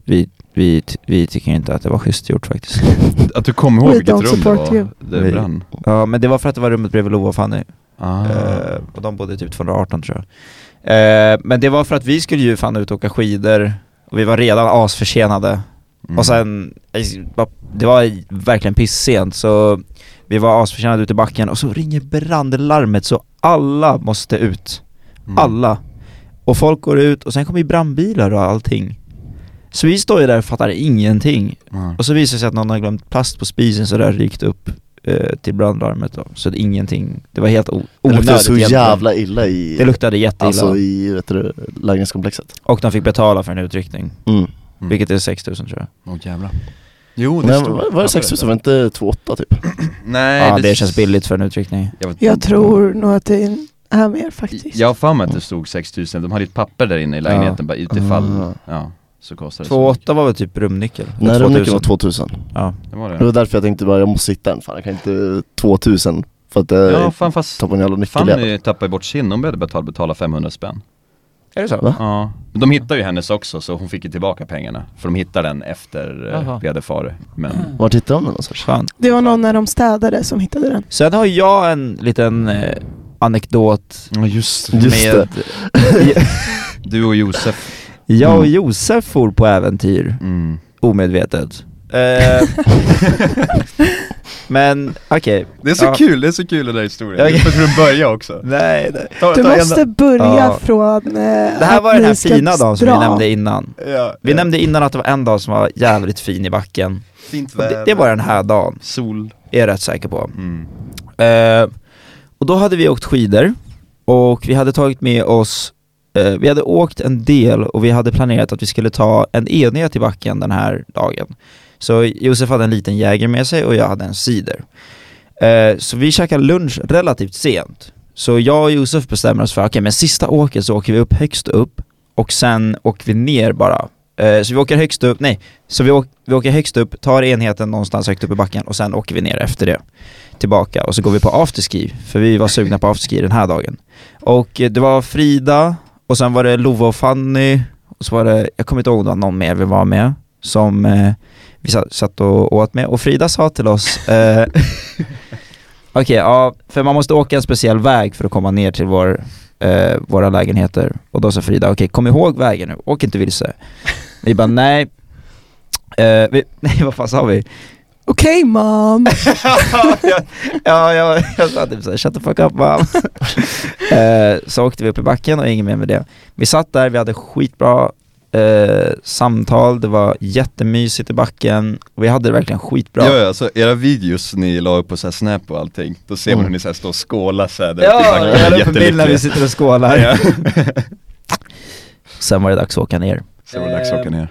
Vi, vi, vi tycker inte att det var schysst gjort faktiskt. Att du kom ihåg We vilket rum det var, you. det Vi- brann. Ja men det var för att det var rummet bredvid Lova och Fanny. Ah. Eh, och de bodde typ 218 tror jag. Eh, men det var för att vi skulle ju fan ut och åka skidor och vi var redan asförsenade. Mm. Och sen, eh, det var verkligen pissent så vi var asförsenade ute i backen och så ringer brandlarmet så alla måste ut. Mm. Alla. Och folk går ut och sen kommer ju brandbilar och allting. Så vi står ju där och fattar ingenting. Ja. Och så visar det sig att någon har glömt plast på spisen så det har rykt upp eh, till brandlarmet då. Så det ingenting, det var helt o- Det onödigt luktade så egentligen. jävla illa i, Det luktade jätteilla. alltså i vet du, lägenhetskomplexet. Och de fick betala för en utryckning, Mm. Mm. vilket är 6000 tror jag. Åh jävlar. Jo det Men stod var, var det 6000? Var det inte 28 typ? Nej ja det känns billigt för en utryckning. Jag, vet Jag tror nog att det är mer faktiskt. Jag har för mig att det stod 6000, de hade ett papper där inne i lägenheten bara utifall, Ah. ja, så det så 2,8 var väl typ rumnyckel? Nej 2000. rumnyckeln var 2000. Ja. Det var Det det. var därför jag tänkte bara jag måste hitta en, fan jag kan inte 2000 för att Ja eh, fan fast ta på en jävla nyckel. Fanny tappade bort sin, hon betala, betala 500 spänn Är det så? Va? Ja, men de hittade ju hennes också så hon fick ju tillbaka pengarna För de hittade den efter Jaha. eh, vi hade farit Men Vart hittade de den någonstans? Skönt. Det var någon när de städade som hittade den. Sen har jag en liten eh, anekdot Ja just Just med Du och Josef Jag och Mm. Josef for på äventyr, mm. omedvetet. Eh, men okej. Det är så Ja. kul, det är så kul den där historien vet hur den börjar också Nej, nej. ta, Du ta en- måste börja Ja. från eh, Det här var den här fina dagen som vi nämnde innan. ja, Vi ja. nämnde innan att det var en dag som var jävligt fin i backen. Fint Och det, väder det var den här dagen, Sol är jag rätt säker på. mm. Eh, och då hade vi åkt skidor och vi hade tagit med oss eh, vi hade åkt en del och vi hade planerat att vi skulle ta en enhet i backen den här dagen. Så Josef hade en liten jäger med sig och jag hade en cider. Eh, så vi käkade lunch relativt sent. Så jag och Josef bestämmer oss för, okej men sista åket så åker vi upp högst upp och sen åker vi ner bara. Eh, så vi åker högst upp, nej, så vi, åk, vi åker högst upp, tar enheten någonstans högt upp i backen och sen åker vi ner efter det tillbaka och så går vi på afterski, för vi var sugna på afterski den här dagen. Och eh, det var Frida, och sen var det Lova och Fanny, och så var det, jag kommer inte ihåg om det var någon mer vi var med, som eh, vi satt, och åt med. Och Frida sa till oss, eh, okej, ja, för man måste åka en speciell väg för att komma ner till vår, eh, våra lägenheter. Och då sa Frida, okej kom ihåg vägen nu, åk inte vilse. Vi bara nej, eh, vi, nej vad fan sa vi? Okej mom! ja, jag, jag sa typ såhär, shut the fuck up mom. eh, så åkte vi upp i backen och inget mer med det. Vi satt där, vi hade skitbra eh, samtal, det var jättemysigt i backen och vi hade det verkligen skitbra. Ja, ja, alltså era videos ni la upp på så här snap och allting, då ser man Mm. hur ni så här står och skålar så här där Ja, jag la upp en bild när vi sitter och skålar. Ja. Sen var det dags att åka ner. Så var det dags att åka ner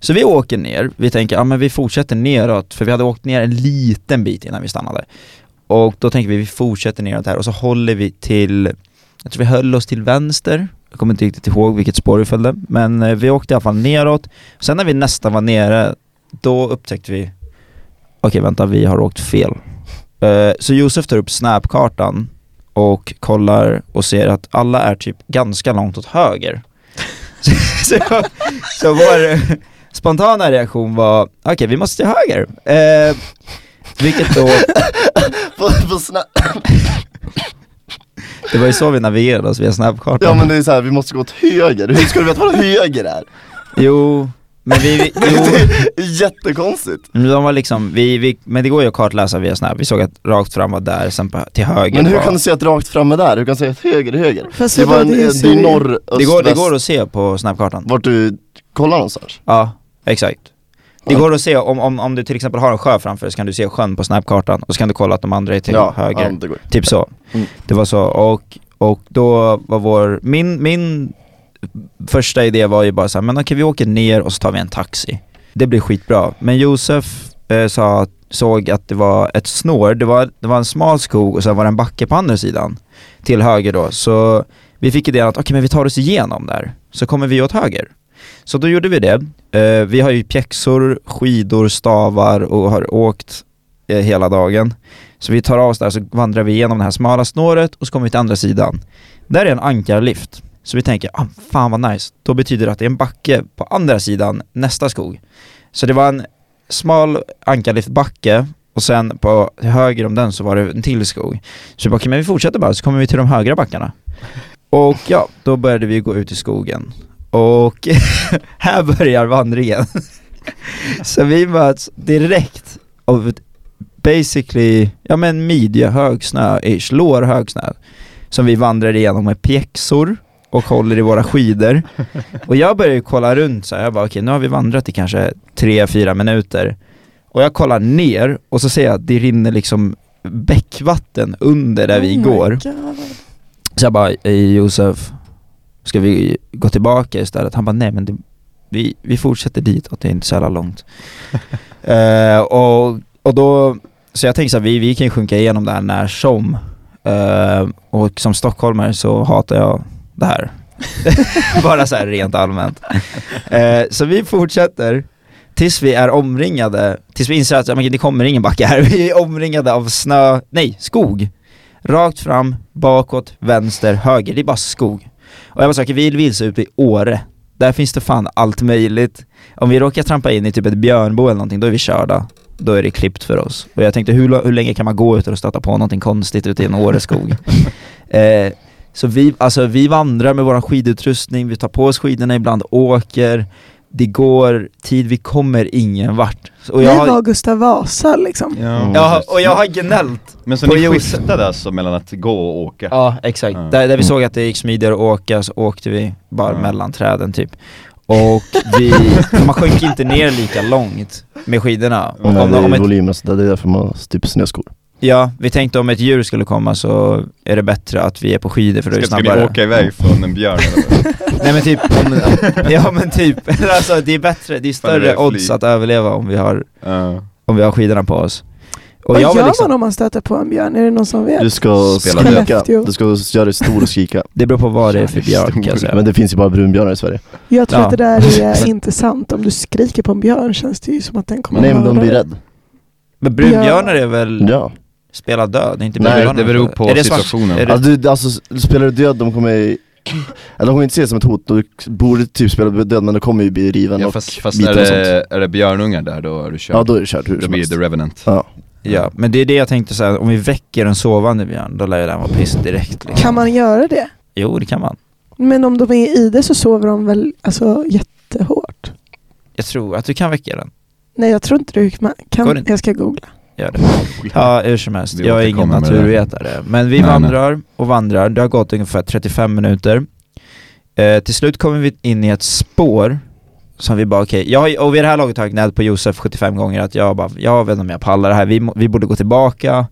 Så vi åker ner, vi tänker, ja men vi fortsätter neråt, för vi hade åkt ner en liten bit innan vi stannade. Och då tänker vi, vi fortsätter neråt här och så håller vi till, jag tror vi höll oss till vänster, jag kommer inte riktigt ihåg vilket spår vi följde, men eh, vi åkte i alla fall neråt. Sen när vi nästan var nere, då upptäckte vi, okej vänta, vi har åkt fel. Eh, så Josef tar upp snapkartan och kollar och ser att alla är typ ganska långt åt höger. så, så, så vår spontana reaktion var, okej vi måste till höger. Eh, vilket då, på, på det var ju så vi navigerade oss via snapkartan. ja men det är så här, vi måste gå åt höger, hur ska du veta vad höger är? Jo, men vi, vi jo, Det är jättekonstigt men de var liksom, vi, vi, men det går ju att kartläsa via snap, vi såg att rakt fram var där, sen på, till höger Men hur var, kan du se att rakt fram är där? Hur kan du säga att höger är höger? Fast Det var en, det är Syrien. norr, öst, det går, det går att se på snapkartan. vart du kollar någonstans Ja, exakt. Det Ja. går att se, om, om, om du till exempel har en sjö framför dig så kan du se sjön på snapkartan och så kan du kolla att de andra är till höger. Ja, det går Typ så. Mm. Det var så, och, och då var vår, min, min första idé var ju bara så här, men okej vi åker ner och så tar vi en taxi. Det blir skitbra. Men Josef eh, sa, såg att det var ett snår, det var, det var en smal skog och sen var det en backe på andra sidan. Till höger då, så vi fick idén att okej men vi tar oss igenom där, så kommer vi åt höger. Så då gjorde vi det. Eh, vi har ju pjäxor, skidor, stavar och har åkt eh, hela dagen. Så vi tar av oss där så vandrar vi igenom det här smala snåret och så kommer vi till andra sidan. Där är en ankarlift. Så vi tänker, ah, fan vad nice. Då betyder det att det är en backe på andra sidan nästa skog. Så det var en smal ankarliftbacke och sen på höger om den så var det en till skog. Så vi bara, okej men vi fortsätter bara så kommer vi till de högra backarna. Och ja, då började vi gå ut i skogen. Och här börjar vandringen. så vi möts direkt av basically, ja men midjehög snö-ish, lårhög snö. Som vi vandrar igenom med pjäxor och håller i våra skidor. Och jag börjar ju kolla runt så här, jag bara okej nu har vi vandrat i kanske 3-4 minuter. Och jag kollar ner och så ser jag att det rinner liksom bäckvatten under där vi Oh my går. God. Så jag bara, "Ey, Josef, ska vi gå tillbaka istället? Han bara, nej men det, vi, vi fortsätter dit och det är inte så jävla långt. Eh, och, och då, så jag tänkte så här, vi, vi kan ju sjunka igenom det här när som. Eh, och som stockholmare så hatar jag det här. Bara så här rent allmänt. Eh, så vi fortsätter tills vi är omringade, tills vi inser att men det kommer ingen backe här, vi är omringade av snö, nej, skog. Rakt fram, bakåt, vänster, höger, det är bara skog. Och jag var såhär, vi vilse ute i Åre, där finns det fan allt möjligt. Om vi råkar trampa in i typ ett björnbo eller någonting, då är vi körda. Då är det klippt för oss. Och jag tänkte, hur, hur länge kan man gå utan att stöta på någonting konstigt ute i en Åreskog? eh, så vi, alltså, vi vandrar med vår skidutrustning, vi tar på oss skidorna ibland, åker, det går tid, vi kommer ingen vart. Och jag har, var Gustav Vasa liksom. Mm. jag har, och jag har gnällt Men så På ni skiftade alltså mellan att gå och åka? Ja, exakt. Ja. Där, där vi såg att det gick smidigare att åka så åkte vi bara Ja. mellan träden typ. Och vi, man sjönk inte ner lika långt med skidorna. Och när Om, det om är ett, volymen så det är därför man har typ snöskor ja, vi tänkte om ett djur skulle komma så är det bättre att vi är på skidor för då är det Ska, ska ni snabbare. åka iväg från en björn eller vad? Nej men typ, om, ja men typ, alltså det är bättre, det är det större är odds att överleva om vi har, Ja. om vi har skidorna på oss. Och Vad jag gör liksom, man om man stöter på en björn? Är det någon som vet? Du ska Spela skrika, du ska göra dig stor och skrika det beror på vad det är för björn kan jag säga. Men det finns ju bara brunbjörnar i Sverige Jag tror Ja. att det där är inte sant. Om du skriker på en björn känns det ju som att den kommer Nej men de blir rädd Men brunbjörnar är väl Ja, spela död, inte Nej, det beror på Är situationen. är det- alltså, du, alltså spelar du död, de kommer eller de kommer inte se det som ett hot, du borde typ spela död men du kommer ju bli riven Ja och fast, fast biten är, och sånt det, är det björnungar där då är du kört. Ja då är det kört hur då blir det The Revenant. Ja, Ja, men det är det jag tänkte säga, om vi väcker en sovande björn, då lär ju den vara piss direkt liksom. Kan man göra det? Jo, det kan man. Men om de är i det så sover de väl alltså jättehårt? Jag tror att du kan väcka den. Nej jag tror inte du kan. Jag ska googla. Gör det. Ja, hur som helst. Jag är ingen naturvetare. Men vi Nej, vandrar och vandrar. Det har gått ungefär 35 minuter. Eh, till slut kommer vi in i ett spår som vi bara okej, jag, och vid det här laget har jag gnällt på Josef 75 gånger att jag bara, jag vet inte om jag pallar det här, vi, vi borde gå tillbaka,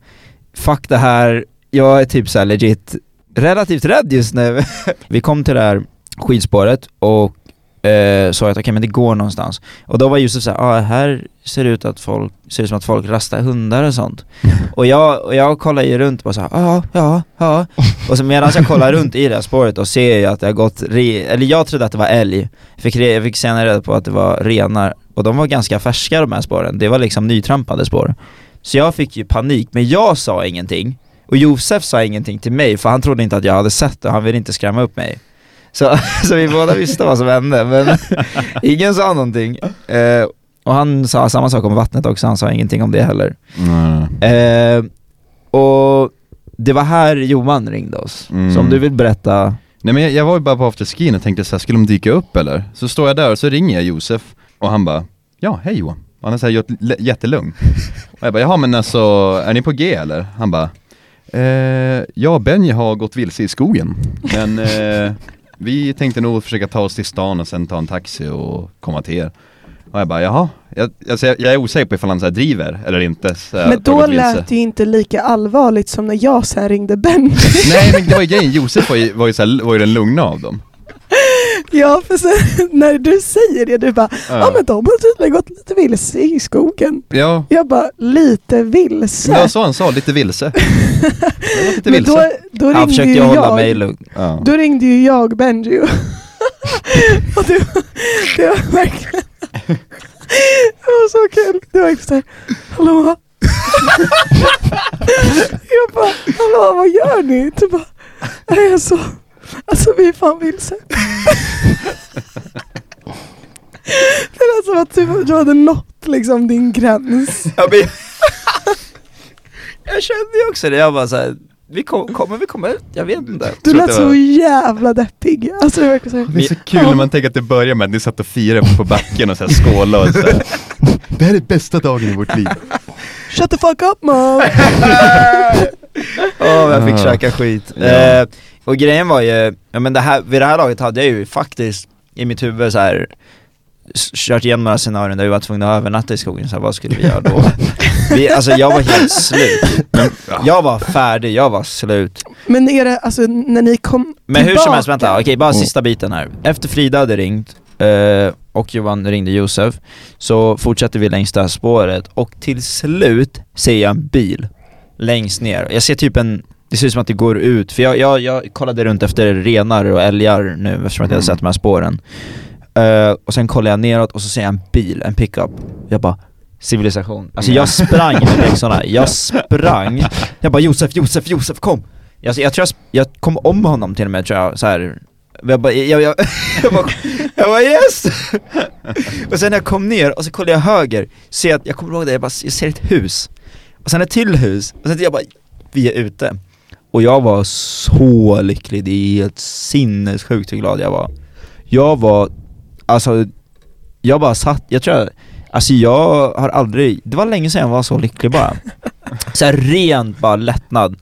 fuck det här, jag är typ såhär legit relativt rädd just nu. vi kom till det här skidspåret och eh, sa att okej men det går någonstans. Och då var Josef såhär, ah, här ser ut att folk, ser det som att folk rastar hundar och sånt. och jag, och jag kollar ju runt och bara såhär, ja, ja, ja. Och så medan jag kollar runt i det här spåret och ser jag att det har gått, re, eller jag trodde att det var älg. Fick, re, jag fick senare reda på att det var renar. Och de var ganska färska de här spåren, det var liksom nytrampade spår. Så jag fick ju panik, men jag sa ingenting Och Josef sa ingenting till mig för han trodde inte att jag hade sett det, han ville inte skrämma upp mig Så, så vi båda visste vad som hände, men ingen sa någonting eh, Och han sa samma sak om vattnet också, han sa ingenting om det heller Mm. eh, Och det var här Johan ringde oss, Mm. så om du vill berätta Nej men jag, jag var ju bara på afterskin och tänkte så här, skulle de dyka upp eller? Så står jag där och så ringer jag Josef och han bara Ja, hej Johan. Och han är såhär jättelugn. Och jag bara, jaha men alltså, är ni på G eller? Han bara eh, Ja, Benji har gått vilse i skogen. Men eh, vi tänkte nog försöka ta oss till stan och sen ta en taxi och komma till er. Och jag bara, jaha? Jag, alltså, jag, jag är osäker på ifall han så här driver eller inte. Men han då lät det ju inte lika allvarligt som när jag sen ringde Ben. Nej men det var ju grejen, Josef var ju, var ju, så här, var ju den lugna av dem. ja, för sen när du säger det, du bara ja Ja. men de har tydligen gått lite vilse i skogen. Ja, Jag bara, lite vilse? Men var så han sa, lite vilse. Jag lite då, vilse. då Han ringde försökte ju ju hålla jag. mig lugn Ja. Då ringde ju jag Benji och, och var- det var verkligen det var så kul. Det var typ inte såhär, hallå? jag bara, hallå vad gör ni? Du bara, nej alltså, alltså vi är fan vilse. det lät som att du, du hade nått liksom din gräns. Jag kände ju också det, jag bara såhär, vi kom, kommer vi komma ut? Jag vet inte Du lät så jävla deppig. Alltså det verkar så Det är så kul när man tänker att det börjar med att ni satt och firade på backen och så här skålade och så här. Det här är bästa dagen i vårt liv. Shut the fuck up mom! Åh, jag fick Ah. käka skit. Ja. Eh, och grejen var ju, ja men det här, vid det här laget hade jag ju faktiskt i mitt huvud så här kört igenom några scenarion där vi var tvungna att övernatta i skogen, så här, vad skulle vi göra då? vi, alltså jag var helt slut. Jag var färdig, jag var slut. Men är det, alltså när ni kom Men hur som helst, vänta, okej bara Mm. sista biten här. Efter Frida hade ringt, eh, och Johan ringde Josef, så fortsätter vi längs det här spåret och till slut ser jag en bil längst ner. Jag ser typ en, det ser ut som att det går ut, för jag, jag, jag kollade runt efter renar och älgar nu eftersom att jag hade Mm. sett de här spåren. Eh, och sen kollar jag neråt och så ser jag en bil, en pickup. Jag bara civilisation. Alltså jag sprang med byxorna, jag sprang. Jag bara Josef, Josef, Josef kom! Jag, jag tror jag, jag kom om honom till och med tror jag, så här. Jag bara, jag, jag, jag, bara, jag bara yes! och sen när jag kom ner och så kollade jag höger, ser jag, att- jag kommer ihåg det, jag bara, jag ser ett hus. Och sen ett till hus, och sen jag bara, vi är ute. Och jag var så lycklig, det är helt sinnessjukt hur glad jag var. Jag var, alltså, jag bara satt, jag tror jag, alltså jag har aldrig, det var länge sedan jag var så lycklig bara. Så här rent bara lättnad.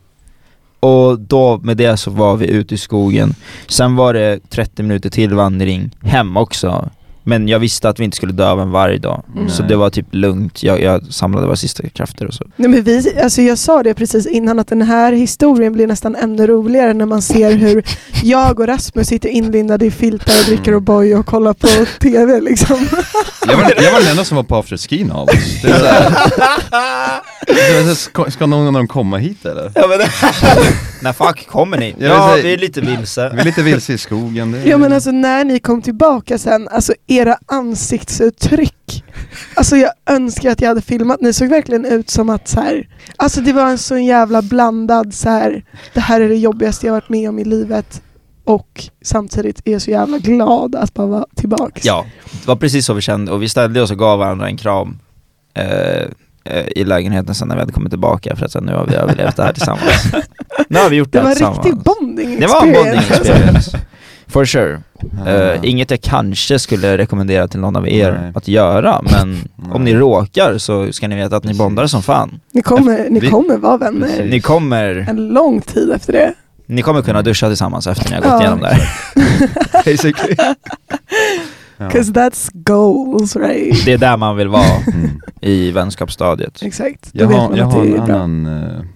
Och då med det så var vi ute i skogen. Sen var det 30 minuter till vandring hem också. Men jag visste att vi inte skulle dö av en varg då. Mm. Så det var typ lugnt, jag, jag samlade bara sista krafter och så. Nej men vi, alltså jag sa det precis innan att den här historien blir nästan ännu roligare när man ser hur jag och Rasmus sitter inlindade i filtar och dricker O'boy och kollar på TV liksom. Jag var, jag var den enda som var på afterskin av oss. Det ska, ska någon av dem komma hit eller? Ja men När fuck kommer ni? Ja, vi är lite vilse. Vi är lite vilse i skogen. Det är... Ja men alltså när ni kom tillbaka sen, alltså era ansiktsuttryck. Alltså jag önskar att jag hade filmat, ni såg verkligen ut som att så här, alltså det var en så jävla blandad så här. det här är det jobbigaste jag varit med om i livet och samtidigt är så jävla glad att bara vara tillbaks. Ja, det var precis så vi kände och vi ställde oss och gav varandra en kram eh, eh, i lägenheten sen när vi hade kommit tillbaka för att sen nu har vi överlevt det här tillsammans. nu har vi gjort det, Det här var en tillsammans. riktig bonding Det var en bonding experience. For sure. Eh, inget jag kanske skulle rekommendera till någon av er Nej. att göra, men om ni råkar så ska ni veta att ni bondar som fan. Ni kommer, ni Vi- kommer vara vänner. Ni kommer, en lång tid efter det. ni kommer kunna duscha tillsammans efter ni har gått Ja. igenom det här. Basically. Ja. 'Cause that's goals right? Det är där man vill vara Mm. i vänskapsstadiet. Exakt, då Jag vet har, man jag att har det är en bra. annan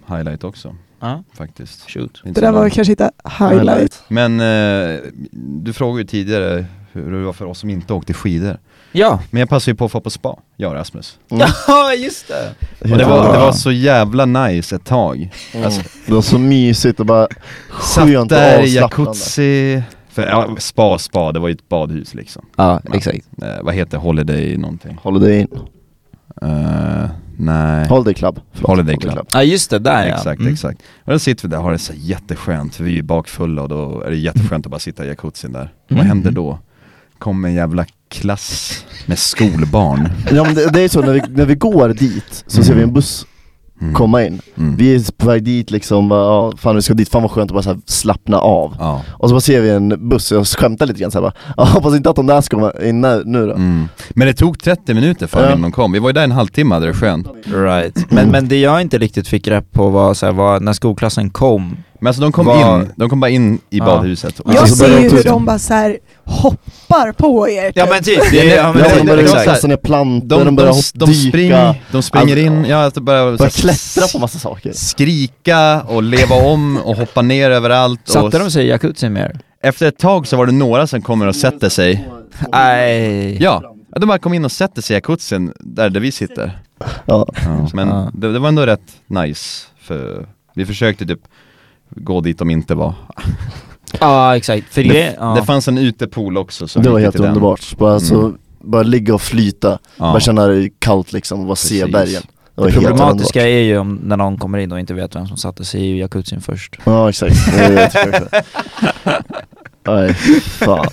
eh, highlight också, Ja, faktiskt. shoot. Det där var kanske inte highlight. Men eh, du frågade ju tidigare hur det var för oss som inte åkte skidor. Ja, Men jag passade ju på att få på spa, jag och Rasmus. Mm. ja just det! Och det var, det var så jävla nice ett tag. Mm. Alltså, Det var så mysigt och bara skönt och där i jacuzzi. För, ja, spa, spa, det var ju ett badhus liksom. Ja, exakt. Eh, vad heter Holiday någonting? Holiday in. Eh, Nej, Holiday Club. Förlåt. Holiday Club. Ja just det, där ja. Exakt, Mm. exakt. Och då sitter vi där och har det så jätteskönt, för vi är ju bakfulla och då är det jätteskönt att bara sitta i jacuzzin där. Vad Mm. händer då? Kommer en jävla klass med skolbarn. Ja men det, det är så, när vi, när vi går dit så ser vi en buss Mm. komma in. Mm. Vi är på väg dit liksom, bara, ja, fan vi ska dit, fan vad skönt att bara så här slappna av. Ja. Och så bara ser vi en buss, och jag skämtar lite grann såhär bara, ja, hoppas inte att de där ska komma in nu, nu då. Mm. Men det tog 30 minuter för Ja. innan de kom. Vi var ju där en halvtimme, hade det skönt. Right. Men, men det jag inte riktigt fick grepp på var, så här, var när skolklassen kom, Men alltså de kom Var- in, de kom bara in i Ja. badhuset. Och Jag Alltså, börjar ser de ju hur ut- de bara så här hoppar på er Ja typ. men typ, det, ja, men Ja, det, de börjar exakt. kasta ner plantor, de, de, börjar de, hoppa, de, dyka, spring, de springer in, ja, alltså börjar, börjar klättra på massa saker. Skrika och leva om och hoppa ner överallt. och satte de sig i jacuzzin mer? Efter ett tag så var det några som kommer och sätter sig. Nej. Ja, de bara kom in och sätter sig i jacuzzin där, där vi sitter. Ja. Ja, men Ja. det, det var ändå rätt nice, för vi försökte typ gå dit de inte var. Ja exakt, för det, Det, ja. det fanns en utepool också så Det var helt underbart, bara, så, Mm. bara ligga och flyta, Ja. bara känna det kallt liksom och bara se Precis. bergen. Det det helt underbart. problematiska är ju om när någon kommer in och inte vet vem som satte sig i jacuzzin först. Ja exakt, tycker också. Nej, fan.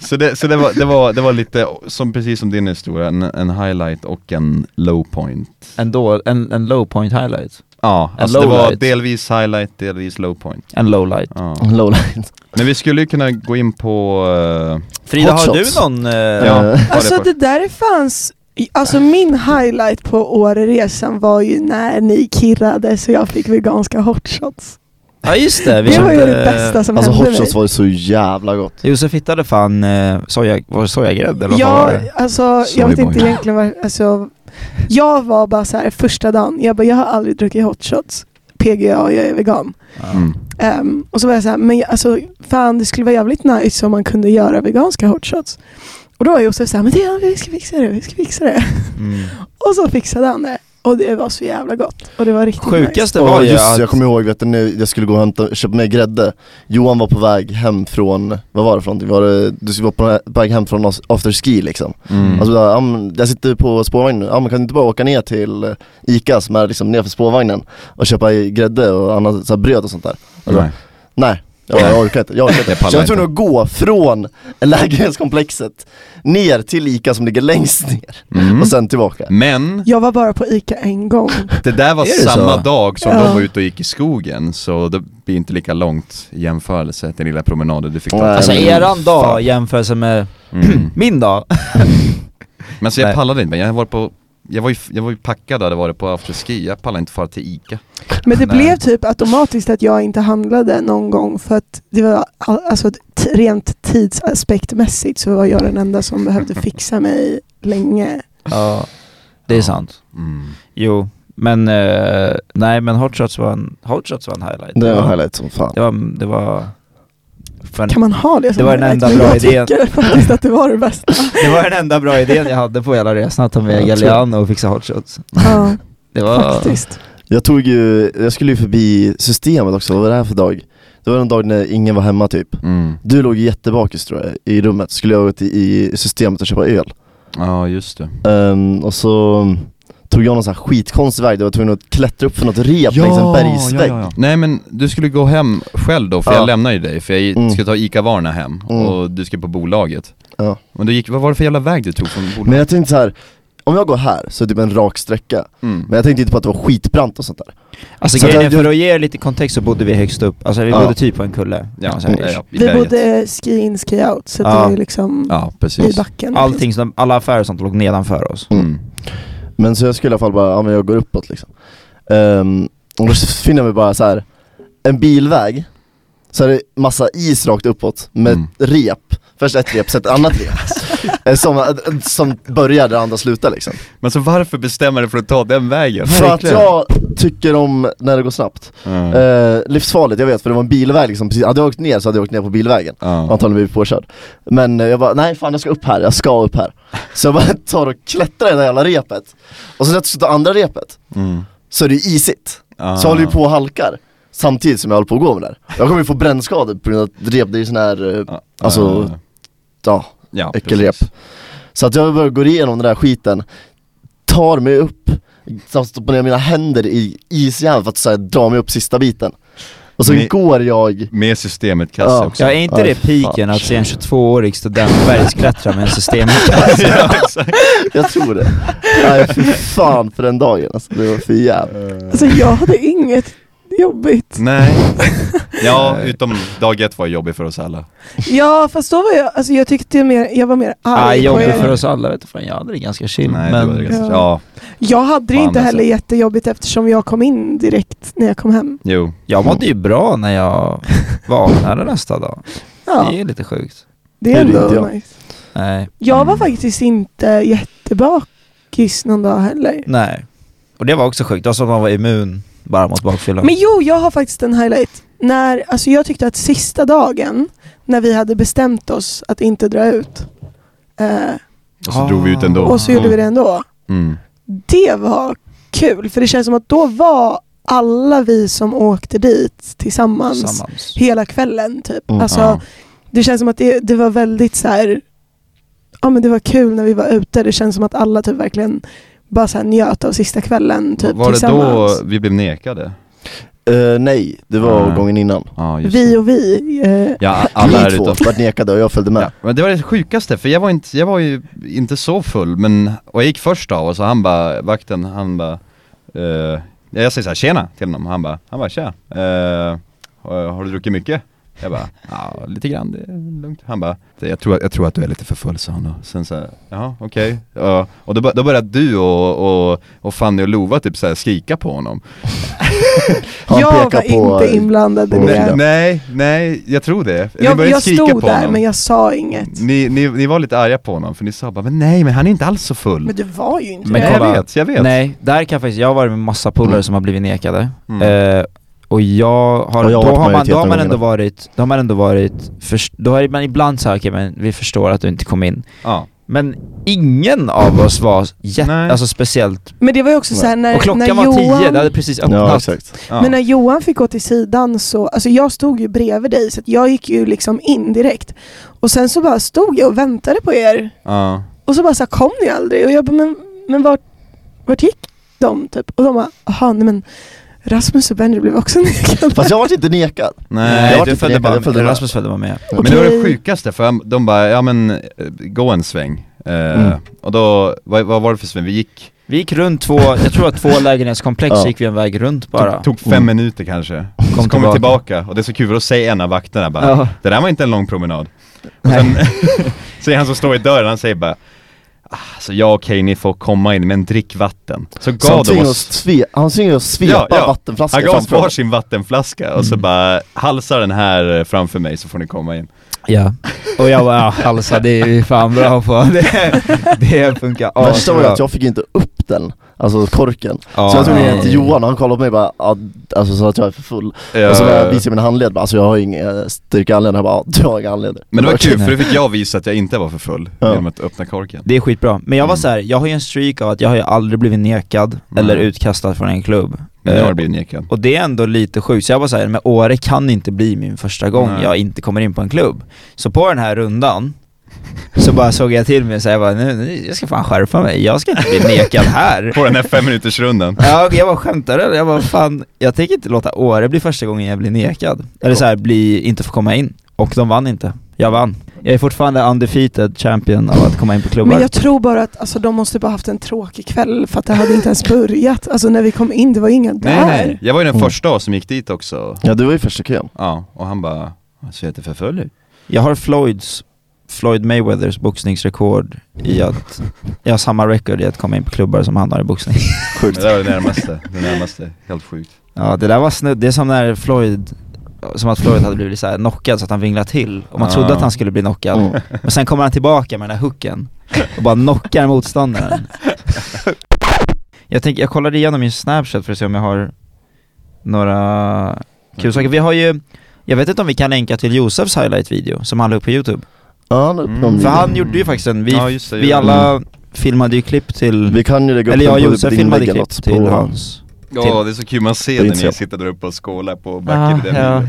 Så, det, så det, var, det, var, det var lite, som, precis som din historia, en, en highlight och en low point. En, då, en, en low point highlight, Ja, En alltså det low var light. delvis highlight, delvis low point. en low light. Ja. Lowlight. Men vi skulle ju kunna gå in på... eh, Frida, Hot har shots. du någon? eh, Ja. Alltså det där fanns, alltså min highlight på Åreresan var ju när ni kirrade så jag fick veganska hotshots. ja just det, vi Det var ju det bästa som Alltså hände hot shots mig. var ju så jävla gott. Josef hittade fan eh, soja, var det sojagrädde eller vad var Ja, det? alltså jag vet inte egentligen vad, alltså Jag var bara så här första dagen, jag bara jag har aldrig druckit hot shots PGA, jag är vegan. Mm. Ehm, och så var jag så här, men jag- alltså fan det skulle vara jävligt nice om man kunde göra veganska hot shots. Och då var Josef såhär, men det, vi ska fixa det, vi ska fixa det. Mm. Och så fixade han det. Och det var så jävla gott. Och det var riktigt nice. Sjukaste var Och ju just att, jag kommer ihåg, vet du, när jag skulle gå och hämta, köpa med grädde Johan var på väg hem från, vad var det för någonting? Var det, du skulle vara på väg hem från afterski liksom Mm. Alltså, jag sitter på spårvagnen, ja men kan du inte bara åka ner till Ica som är liksom nedanför spårvagnen och köpa grädde och annat så här bröd och sånt där? Alltså, Nej. nej, jag, jag orkar inte, jag orkar inte. Jag jag var tvungen att gå från lägenhetskomplexet ner till Ica som ligger längst ner Mm. och sen tillbaka Men Jag var bara på ICA en gång. det där var samma så? dag som Ja. de var ute och gick i skogen, så det blir inte lika långt i jämförelse, den lilla promenaden du fick ta. Alltså eran dag i jämförelse med Mm. min dag. Men så jag Nej. pallade inte, men jag var på jag var, ju, jag var ju packad hade varit på afterski, jag pallade inte fara till Ica Men det Nej. blev typ automatiskt att jag inte handlade någon gång för att det var all- alltså rent tidsaspektmässigt så var jag den enda som behövde fixa mig länge. Ja, det är Ja. sant. mm. Jo, men eh, nej men hot shots var en, hot shots var en highlight. Det var highlight som fan Det var, det var, för Kan man ha det som Det var den enda bra jag idén. tycker faktiskt att det var det bästa. det var den enda bra idén jag hade på hela resan, att ta med Jag Galliano och fixa hot shots. Ja, Det var, faktiskt. Jag tog ju, jag skulle ju förbi systemet också, vad var det här för dag? Det var en dag när ingen var hemma typ Mm. Du låg jättebakis tror jag, i rummet, skulle jag gå till, i systemet och köpa öl Ja just det Ehm, Och så tog jag någon sån här skitkonstig väg, jag var tvungen att klättra upp för något rep längs en bergsvägg Nej men du skulle gå hem själv då, för Ja. jag lämnade ju dig, för jag Mm. skulle ta ICA-Varna hem, Mm. och du skulle på bolaget Ja. Men då gick, vad var det för jävla väg du tog från bolaget? Men jag tänkte så här. om jag går här så är det typ en rak sträcka Mm. Men jag tänkte inte på att det var skitbrant och sånt där alltså Så grejen är, för att ge er lite kontext så bodde vi högst upp, alltså vi Ja. bodde typ på en kulle. Ja, säga. ja, ja, i Vi berget. bodde ski in, ski out så det Ja. var ju liksom Ja, i backen. Allting, som, alla affärer och sånt låg nedanför oss. mm. Men så jag skulle i alla fall bara, ja men jag går uppåt liksom. Um, Och då finner vi bara så här en bilväg. Så är det massa is rakt uppåt med Mm. rep. Först ett rep, sen ett annat rep. Eh, som, eh, som börjar där andra slutar liksom. Men så varför bestämmer du för att ta den vägen? För att jag tycker om när det går snabbt. Ja. Eh, Livsfarligt, jag vet för det var en bilväg liksom, precis, hade jag åkt ner så hade jag åkt ner på bilvägen. Ja. Antagligen blivit påkörd. Men jag bara, nej fan jag ska upp här, jag ska upp här. Så jag bara tar och klättrar i det där jävla repet. Och så när jag ska ta andra repet. Mm. så är det isigt. Ah. Så håller ju på och halkar Samtidigt som jag håller på att gå med det där Jag kommer ju få brännskador på grund av att rep, det är ju sån här, eh, Ja. alltså, ja, ja, äckelrep precis. Så att jag bara går igenom den där skiten tar mig upp, så stoppar ner mina händer i isjärn för att så här, dra mig upp sista biten Och så Med- går jag Med systemet kasse Ja. också Ja, är inte Ja, det piken att se en 22-årig student bergsklättra med en systemkasse? ja, exakt. Jag tror det. Nej fy fan för den dagen alltså, det var för jävligt. Alltså jag hade inget jobbigt. Nej Ja, utom dag ett var jobbig för oss alla Ja fast då var jag, alltså jag tyckte mer, jag var mer Ja, arg på jobbigt er. för oss alla vet du fan, jag hade det ganska chill Nej, men det ganska, Ja. ja, Jag hade det Fan, inte heller alltså. jättejobbigt eftersom jag kom in direkt när jag kom hem. jo jag mådde ju bra när jag vaknade nästa dag Ja, Det är lite sjukt det är ändå jag. nice. Nej, Jag var Mm. faktiskt inte jättebakis någon dag heller. nej Och det var också sjukt, det var som att man var immun bara mot bakfylla Men jo, jag har faktiskt en highlight. När, alltså jag tyckte att sista dagen, när vi hade bestämt oss att inte dra ut, eh, Och så drog vi ut ändå och så gjorde vi det ändå. mm. Det var kul, för det känns som att då var alla vi som åkte dit tillsammans Tillsammans hela kvällen typ. Mm. Alltså. Det känns som att det, det var väldigt så här. Ja men det var kul när vi var ute, det känns som att alla typ verkligen bara så här njöt av sista kvällen typ Var det då vi blev nekade? Eh, nej, det var Ah. gången innan just Vi och vi. Eh, Ja, alla här Ni två utanför vart nekade och jag följde med Ja, men det var det sjukaste, för jag var, inte, jag var ju inte så full, men, och jag gick först av och så han bara, vakten, han bara eh, Jag säger såhär, tjena till honom, han bara, han bara tja, har, har du druckit mycket? Jag bara, ja lite grann, det är lugnt Han bara, jag tror, jag tror att du är lite för full sa han då Sen såhär, jaha okej, ja, och då, då började du och, och, och Fanny och Lova typ såhär skrika på honom Han jag var på- inte inblandad i det. Ja. Nej, nej, jag tror det Jag, jag stod på där honom. men jag sa inget. Ni, ni, ni var lite arga på honom för ni sa bara, men nej men han är inte alls så full Men det var ju inte Men det. Jag vet, jag vet Nej, där kan jag faktiskt, jag har varit med massa polare Mm. som har blivit nekade Mm. eh, Och jag har, Och jag har då, varit har man, då har man ändå varit, då har man ändå varit, först, då har man ibland sagt okej men vi förstår att du inte kom in Ja, Men ingen av oss var jätte, Nej. alltså speciellt Men det var ju också så här när, Och klockan när var Johan, tio, det hade precis Ja öppnat exakt ja. Men när Johan fick gå till sidan så, alltså jag stod ju bredvid dig så att jag gick ju liksom in direkt. Och sen så bara stod jag och väntade på er. ja. Och så bara så här, kom ni aldrig? Och jag bara, men, men vart, vart gick de typ? Och de bara, jaha nej men Rasmus och Benji blev också nekade. Fast jag vart inte nekad Nej, jag var du inte följde nekad, bara, jag följde. Rasmus följde bara med men det var det sjukaste för de bara, ja men eh, gå en sväng eh, Mm. Och då, vad, vad var det för sväng? Vi gick, Vi gick runt två, jag tror att två lägenhetskomplex Ja. gick vi en väg runt bara tog, tog fem Mm. minuter kanske Kom Så kom vi tillbaka och det är så kul, för då säger en av vakterna bara Ja. Det där var inte en lång promenad Och Nej. sen säger han som står i dörren, han säger bara "Ah, Alltså ja okej, ni får komma in men drick vatten Så Så han gav de oss sve- han tvingade oss svepa Ja, ja. vattenflaskor Han gav oss honom. varsin vattenflaska och så Mm. bara halsa den här eh, framför mig så får ni komma in Ja, och jag bara ja, halsa det är vi fan bra på, det, det funkar Värsta var asbra. att jag fick inte upp den, alltså korken. Ja, Så jag tog ner till Johan och han kollade på mig bara, ja, alltså så att jag är för full. Ja. Och så när jag visade mina handled bara, alltså jag har ingen styrka anledning, han bara, du har inga handleder. Men det var kul för då fick jag visa att jag inte var för full Ja. genom att öppna korken. Det är skitbra, men jag var Mm. så här, jag har ju en streak av att jag har ju aldrig blivit nekad Nej. eller utkastad från en klubb. Men nu har Eh, jag blivit nekad. Och det är ändå lite sjukt, så jag var såhär, men Åre kan inte bli min första gång Nej. jag inte kommer in på en klubb. Så på den här rundan så bara såg jag till mig och så jag bara, nu, nu, jag ska fan skärpa mig, jag ska inte bli nekad här. På den här fem minuters rundan Ja, jag bara skämtar eller? Jag bara fan, jag tänker inte låta Åre bli första gången jag blir nekad. Eller så här, bli, inte få komma in. Och de vann inte, jag vann. Jag är fortfarande undefeated champion av att komma in på klubbar. Men jag tror bara att alltså, de måste bara haft en tråkig kväll för att det hade inte ens börjat. Alltså när vi kom in, det var inga där. Nej nej, jag var ju den Mm. första som gick dit också. Ja du var ju första kön. Ja, och han bara, alltså jag är för full. Ut Jag har Floyds, Floyd Mayweathers boxningsrekord i att, jag har samma record i att komma in på klubbar som han har i boxning. Det där var det närmaste, det närmaste, helt sjukt. Ja det där var snudd, det är som när Floyd som att Floyd hade blivit så här knockad så att han vinglade till. Och man trodde att han skulle bli knockad. Mm. Men sen kommer han tillbaka med den här hooken och bara knockar motståndaren. Jag tänker, jag kollade igenom min snapchat för att se om jag har några kul saker. Vi har ju, jag vet inte om vi kan länka till Josefs highlight-video som han la upp på youtube Ja upp Mm. För han gjorde ju faktiskt en, vi, Ja, just det, vi ja. alla filmade ju klipp till, Vi kan ju lägga upp eller jag och Josef filmade klipp till på- hans Ja det är så kul, man ser när ni sitter där uppe och skålar på Ja, backen i den ja, jo.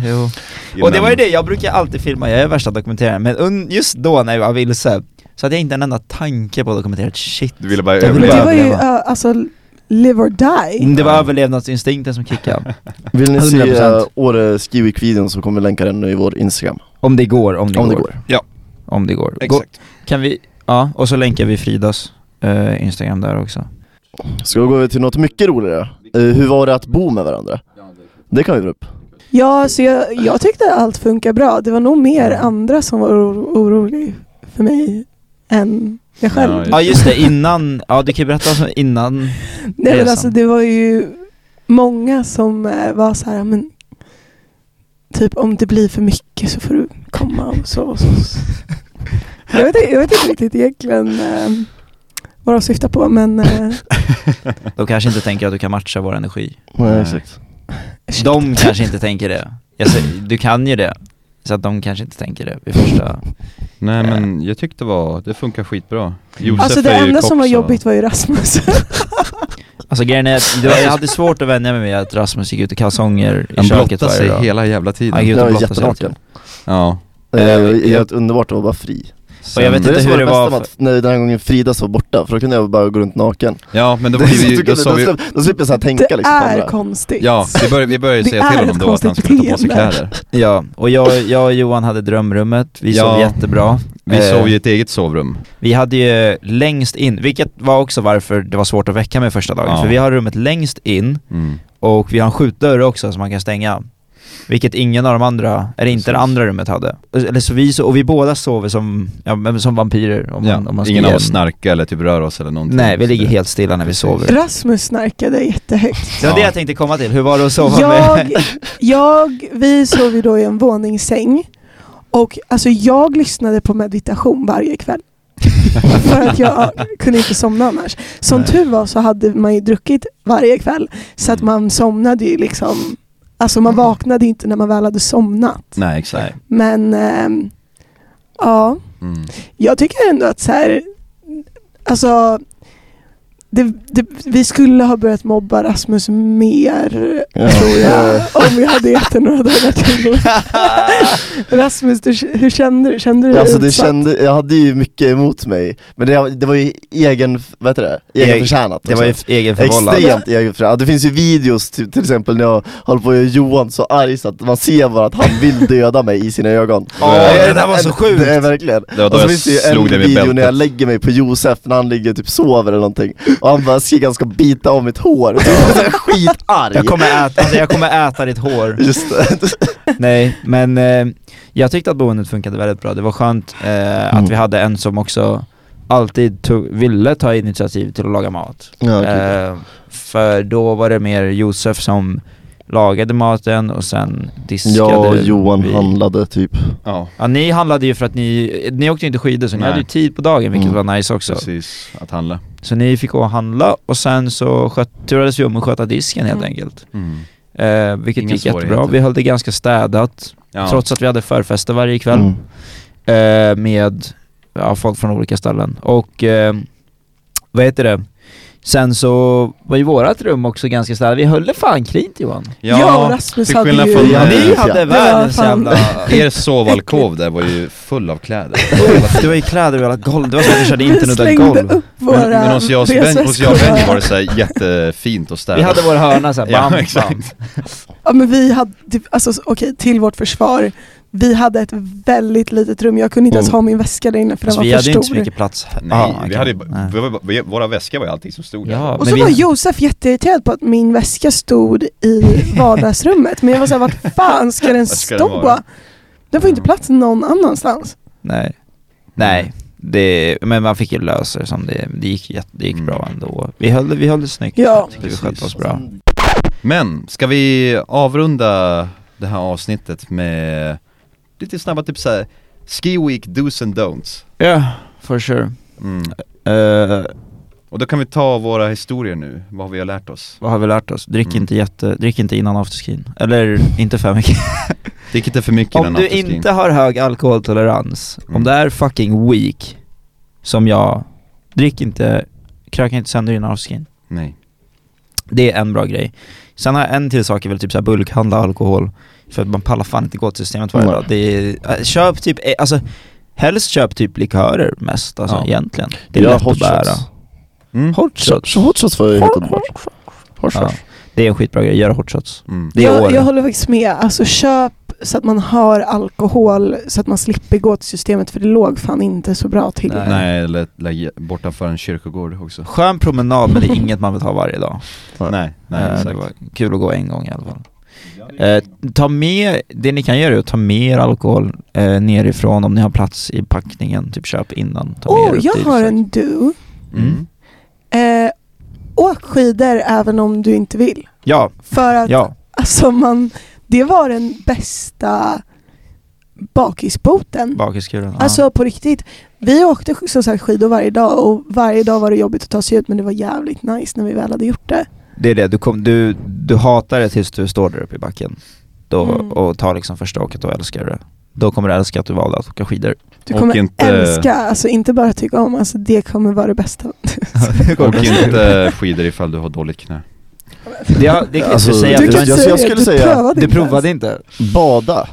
Innan- Och det var ju det, jag brukar alltid filma, jag är värsta dokumenteraren, men just då när jag var vilse så hade jag inte en enda tanke på att kommentera ett shit. Du ville bara Jag ville Det överleva. var ju överleva. uh, alltså live or die. Det var överlevnadsinstinkten som kickade. Vill ni se 100%. uh, Åre Ski Week-videon så kommer vi länka den i vår Instagram. Om det går, om det Om det går. går. Om det går. Gå, Exakt. kan vi, ja, och så länkar vi Fridas eh, Instagram där också. Ska vi gå över till något mycket roligare? Eh, hur var det att bo med varandra? Det kan vi dra upp. Ja, så jag, jag tyckte allt funkar bra. Det var nog mer andra som var oro- oroliga för mig än jag själv. Ja, just Ja just det, innan, ja du kan ju berätta om innan Nej, men alltså, det var ju många som eh, var så här, men typ om det blir för mycket så får du komma och så. Och så. Jag, vet, inte- jag vet inte riktigt egentligen eh, vad de syftar på men eh, De kanske inte tänker att du kan matcha vår energi. Nej, Nej. exakt. shit. De kanske inte tänker det. Jag säger, du kan ju det. Så att de kanske inte tänker det vid första... Nej men jag tyckte det var, det funkar skitbra. Josef Alltså det är ju enda kock, som var så- jobbigt var ju Rasmus. Alltså grejen är att det var- jag hade svårt att vänja mig med att Rasmus gick ut i kalsonger i Han köket blottade varje sig dag. hela jävla Han tiden. gick ut Jag och var blottade sig hela jättenaken. tiden. Ja. Eh, helt underbart att vara bara fri. Och jag vet det inte det hur var det det var bästa med att när den här gången Fridas var borta, för då kunde jag bara gå runt naken. Ja men då, Det så vi, tycker då då vi, slipper- Då slipper jag så här tänka det liksom på är andra. konstigt. ja vi började, vi började Det säga till honom då att han skulle ta på sig kläder. Ja, och jag, jag och Johan hade drömrummet, vi Ja. sov jättebra. Vi Eh, sov i ett eget sovrum. Vi hade ju längst in, vilket var också varför det var svårt att väcka mig första dagen, Ja. för vi har rummet längst in Mm. och vi har en skjutdörr också som man kan stänga. Vilket ingen av de andra, eller inte det andra rummet hade. Eller så vi, och vi båda sover som, ja, som vampyrer om Ja, man, om man ingen ge av oss snarkar eller typ rör oss eller någonting. Nej, vi ligger det- helt stilla när vi sover. Rasmus snarkade jättehögt. Det var det Ja. jag tänkte komma till, hur var det att sova Jag, med... jag, vi sov ju då i en våningssäng och alltså jag lyssnade på meditation varje kväll. För att jag kunde inte somna annars. Som Nej. tur var så hade man ju druckit varje kväll så att Mm. man somnade ju liksom Alltså man vaknade inte när man väl hade somnat. Nej exakt. Men ehm, ja, Mm. jag tycker ändå att så här, alltså det, det, vi skulle ha börjat mobba Rasmus mer Ja. tror jag, om vi hade gett det några dagar till. Rasmus, du, hur kände du? Kände du dig Alltså det utsatt? kände, jag hade ju mycket emot mig, men det, det var ju egen, vad heter det? Egenförtjänat Det var ju också. egenförvållad. Extremt egenförtjänat, ja, det finns ju videos till, till exempel när jag håller på att göra Johan så arg så att man ser bara att han vill döda mig i sina ögon Åh, är- det där var så sjukt. Det är verkligen Det var då Och så finns det ju en video när jag lägger mig på Josef när han ligger typ sover eller någonting Och han bara han ska bita av mitt hår, och jag är skitarg Jag kommer äta, alltså jag kommer äta ditt hår. Just det. Nej, men eh, jag tyckte att boendet funkade väldigt bra. Det var skönt eh, Mm. att vi hade en som också alltid tog, ville ta initiativ till att laga mat. Ja. Eh, för då var det mer Josef som lagade maten och sen diskade Jag och Johan vi. handlade typ Ja, Ja ni handlade ju för att ni, ni åkte ju inte skidor så ni Nej. hade ju tid på dagen vilket Mm. var nice också. precis. Att handla. Så ni fick gå och handla och sen så sköt, turades vi om att sköta disken helt Mm. enkelt. Mm. Eh, vilket Inga gick jättebra. Vi höll det ganska städat Ja. trots att vi hade förfester varje kväll. mm. eh, med ja, folk från olika ställen. Och eh, vad heter det? Sen så var ju vårat rum också ganska städat. Vi höll det fan klint Johan. Jag och Rasmus hade ju... från- Ja, Ni det- hade var världens jävla... Er sovalkov där var ju full av kläder. det var ju kläder över hela golv. Det var som att vi körde internudda golv. upp våra Men, men hos jag och Ben- hos jag och resväskor. Benji var det så här jättefint och städat. Vi hade vår hörna såhär, Ja, bam, bam. exakt. Ja men vi hade, typ, alltså okej till vårt försvar, vi hade ett väldigt litet rum, jag kunde inte ens Mm. ha min väska där inne för Alltså, den vi var hade för ju inte så stor. mycket plats. Nej, Ja, vi okej. hade, Nej. vi var, vi, våra väskor var ju allting som stod där. Ja, Och så vi- var Josef jätteirriterad på att min väska stod i vardagsrummet, men jag var såhär, vart fan ska den ska den stå? vara? Den får inte plats någon annanstans. Nej. Nej. Det, men man fick ju lösa det som det, det gick, jätte, det gick Mm. bra ändå. Vi höll, vi höll det snyggt. Ja. Vi Precis. skötte oss bra. Men, ska vi avrunda det här avsnittet med lite snabba typ såhär Ski Week do's and don'ts Ja, yeah, for sure. mm. Eh, Och då kan vi ta våra historier nu, vad vi har lärt oss vad har vi lärt oss? Drick, Mm. inte, jätte, drick inte innan afterskin. Eller inte för mycket. Drick inte för mycket Om innan du afterskin. inte har hög alkoholtolerans, Mm. om det är fucking weak, som jag, drick inte, kröka inte sönder innan afterskin. Nej Det är en bra grej. Sen har jag en till sak, är väl typ såhär bulkhandla alkohol. För att man pallar fan inte gå till systemet varje dag. Det är, äh, köp typ, eh, alltså helst köp typ likörer mest alltså Ja. egentligen. Det är Ja, lätt hot att bära. shots. Mm. Hot shots. Så hot shots var ju helt underbart. Hot shots. det är en skitbra grej, göra hot shots. Mm. Det är jag, jag håller faktiskt med. Alltså köp så att man har alkohol så att man slipper gå till systemet för det låg fan inte så bra till. Nej. Nej, eller lägga bortanför en kyrkogård också. Skön promenad men det är inget man vill ta varje dag. Nej, nej Eh, det var kul att gå en gång i alla fall. Eh, ta med, det ni kan göra är att ta med er alkohol eh, nerifrån om ni har plats i packningen, typ köp innan. Ta med Oh, jag dit, har så. en do. Mm. Eh, åk skidor även om du inte vill. Ja, För att ja. alltså man, det var den bästa bakisboten. Bakiskuren. Alltså på riktigt. Vi åkte som sagt skidor varje dag och varje dag var det jobbigt att ta sig ut men det var jävligt nice när vi väl hade gjort det. Det är det, du, kom, du, du hatar det tills du står där uppe i backen. Då, Mm. Och tar liksom första åket och älskar det. Då kommer du älska att du valde att åka skidor. Du Och kommer inte- älska, alltså inte bara tycka om, alltså det kommer vara det bästa. Och inte skidor ifall du har dåligt knä. Det, ja, det kan Alltså, jag säga, du kan du, jag- säga jag det, skulle du säga- prövade du inte provade ens. inte? Bada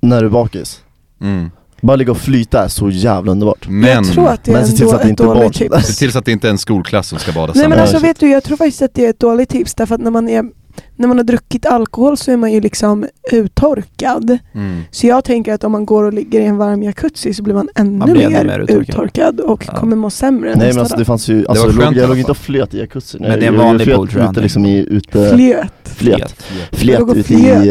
när du är bakis. Mm. Bara ligga och flyta är så jävla underbart. Men, Jag tror att det är Men se till så att det inte är barn tips. se till så att det inte är en skolklass som ska bada Nej men alltså vet du, jag tror faktiskt att det är ett dåligt tips därför att när man, är, när man har druckit alkohol så är man ju liksom uttorkad. mm. Så jag tänker att om man går och ligger i en varm jacuzzi så blir man ännu, Man blir mer, ännu mer uttorkad. uttorkad. och Ja. kommer må sämre Nej men alltså det fanns ju, alltså, var jag, låg, i jag låg inte och flöt i jacuzzin. Men det är en jag, jag, vanlig flöt poolträning. ute liksom i ute... Flöt. Flet. Jag Flet och ute flöt. i,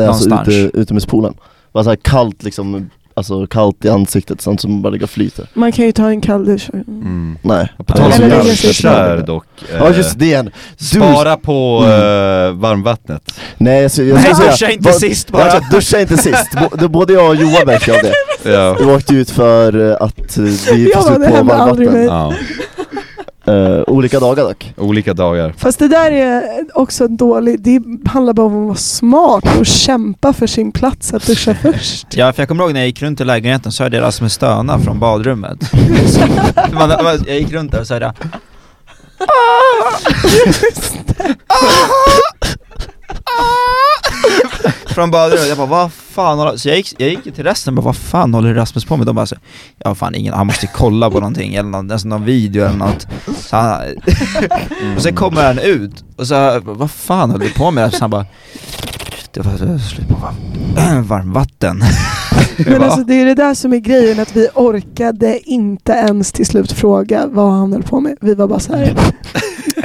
eh, alltså ute, utomhuspoolen. Det var så här kallt liksom, alltså kallt i ansiktet sånt som bara ligga och flyter. Man kan ju ta en kall dusch. Mm. Nej. På tal om duschar dock. eh, Ja just det igen. Du, Spara på Mm. eh, varmvattnet. nej jag, jag, jag, Nej, ska säga- duscha inte sist Ja, bara. exakt, duscha inte sist. Bo- Både jag och Johan märker av det. Ja. Vi åkte ut för eh, att eh, vi Ja, får slut på varmvatten. ja. Eh, olika dagar dock. Olika dagar. Fast det där är också dåligt, det handlar bara om att vara smart och kämpa för sin plats att duscha först. Ja, för jag kommer ihåg när jag gick runt i lägenheten så hörde jag Rasmus stöna från badrummet. man, man, jag gick runt där och så hörde jag Från badrummet, jag bara vad fan håller... Så jag gick, jag gick till resten och bara vad fan håller Rasmus på med? De bara så, ja fan ingen, han måste kolla på någonting eller någon, alltså någon video eller något så han, Och sen kommer han ut och så, vad fan håller du på med? Så han bara Det var slut på varmvatten Men alltså det är det där som är grejen, att vi orkade inte ens till slut fråga vad han höll på med. Vi var bara såhär,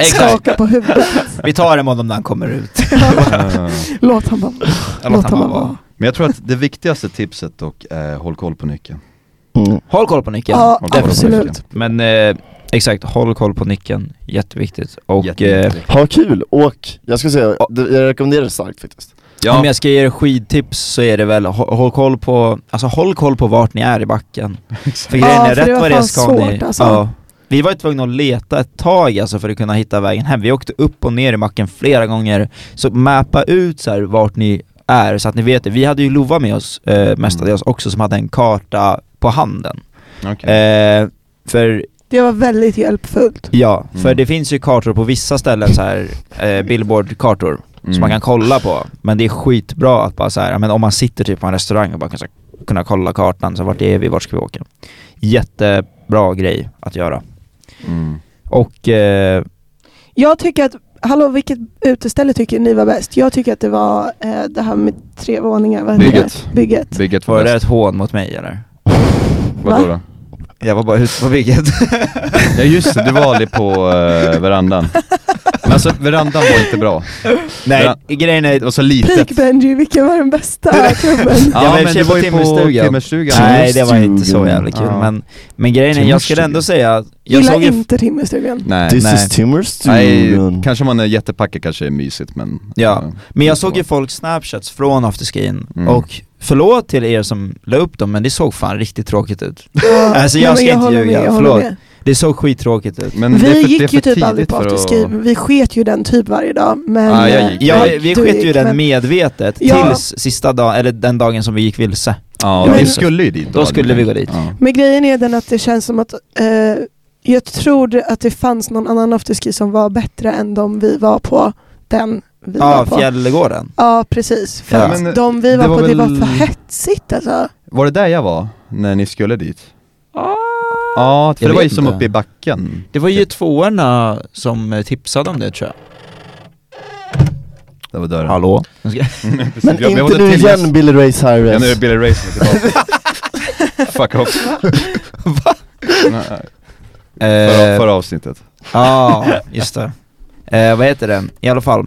skaka på huvudet. vi tar honom när han kommer ut Låt han bara, Låt låt han bara vara vara. Men jag tror att det viktigaste tipset dock är håll koll på nyckeln. Mm. Håll koll på nyckeln, Ja, Håll koll på absolut. nyckeln. men eh, exakt, håll koll på nyckeln, jätteviktigt och Jätte- eh, jätteviktigt. Ha kul och jag ska säga, jag rekommenderar det starkt faktiskt. Om jag ska ge er skidtips så är det väl, hå- håll koll på, alltså håll koll på vart ni är i backen. För Ja, grejen är, för det rätt vad det är ska ni, svårt, alltså. ja, Vi var ju tvungna att leta ett tag alltså för att kunna hitta vägen hem, vi åkte upp och ner i macken flera gånger. Så mappa ut så här vart ni är så att ni vet det, vi hade ju Lova med oss eh, mestadels också som hade en karta på handen. Okej. eh, För Det var väldigt hjälpfullt. Ja, för Mm. det finns ju kartor på vissa ställen så här eh, billboardkartor Mm. som man kan kolla på. Men det är skitbra att bara så här, men om man sitter typ på en restaurang och bara kan så här, kunna kolla kartan, så vart är vi, vart ska vi åka? Jättebra grej att göra. Mm. Och eh, Jag tycker att, hallå vilket uteställe tycker ni var bäst? Jag tycker att det var eh, det här med tre våningar, vad Bygget. det? Bygget. Bygget var var det ett hån mot mig eller? Vadå Va? då? Jag var bara ute på bygget. Ja just det, du var aldrig på uh, verandan. Men alltså verandan var inte bra. Nej, Ja. grejen Det är... var så litet. Peak Benji, vilken var den bästa klubben? Ja, men du tjej på var ju timmerstugan. timmerstugan. Nej det var inte så jävla kul, Ja. men, men grejen är, jag skulle ändå säga jag Gillar inte timmerstugan. Nej. This nej. is Timmerstugan. Nej, kanske man är jättepackad kanske är mysigt men... Ja. Men jag såg så. ju folk snapchats från afterskin Mm. och förlåt till er som la upp dem men det såg fan riktigt tråkigt ut. Ja, Alltså, jag ska inte ljuga, med, förlåt. med. Det såg skittråkigt ut. Men Vi för, gick ju typ tidigt aldrig på för att- afterski, vi sket ju den typ varje dag men... Ja, jag gick. Ja, eh, vi, sket ju gick, den men- medvetet Ja. tills sista dagen, eller den dagen som vi gick vilse. Ja, Men- vi skulle ju dit Då skulle vi gå dit. Ja. Men grejen är den att det känns som att eh, jag tror att det fanns någon annan afterski som var bättre än de vi var på, den vi Ja, var på. Fjällgården. Ja precis, för Ja. Men de vi det var, var på det väl- var för hetsigt alltså. Var det där jag var? när ni skulle dit? Ah. Ja, för Jag det var ju som inte. uppe i backen. Det var ju tvåorna som eh, tipsade om det tror jag. Det var dörren. Hallå? Precis, Men har inte fått nu igen Billy Ray Ja, nu är Cyrus. det Billy Ray som är. Fuck off. Förra, Eh, förra avsnittet. Ja, just det. Eh, vad heter det? I alla fall.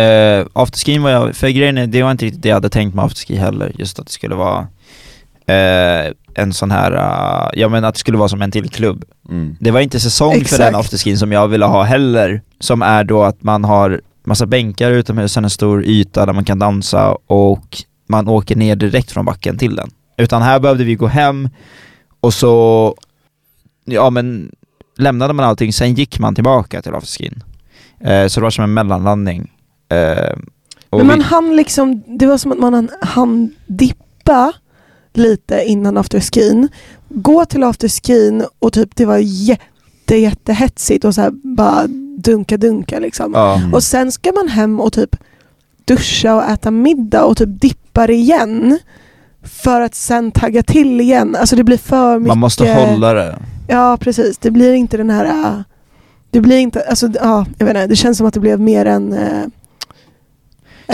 Eh, afterskin var jag, för grejen är, det var inte riktigt det jag hade tänkt med afterski heller. Just att det skulle vara eh, en sån här, uh, ja men att det skulle vara som en till klubb. Mm. Det var inte säsong för Exakt. den afterskin som jag ville ha heller. Som är då att man har massa bänkar utomhus, en stor yta där man kan dansa och man åker ner direkt från backen till den. Utan här behövde vi gå hem och så, ja men lämnade man allting, sen gick man tillbaka till afterskin. Så det var som en mellanlandning. Eh, Men man vi, hann liksom, det var som att man hann dippa lite innan afterskin. Gå till afterskin och typ det var jätte jättehetsigt och så här bara dunka dunka liksom. ja. Mm. Och sen ska man hem och typ duscha och äta middag och typ dippar igen. För att sen tagga till igen. Alltså det blir för mycket. Man måste hålla det. Ja precis, det blir inte den här... äh, Det blir inte, alltså ja, jag vet inte, det känns som att det blev mer en...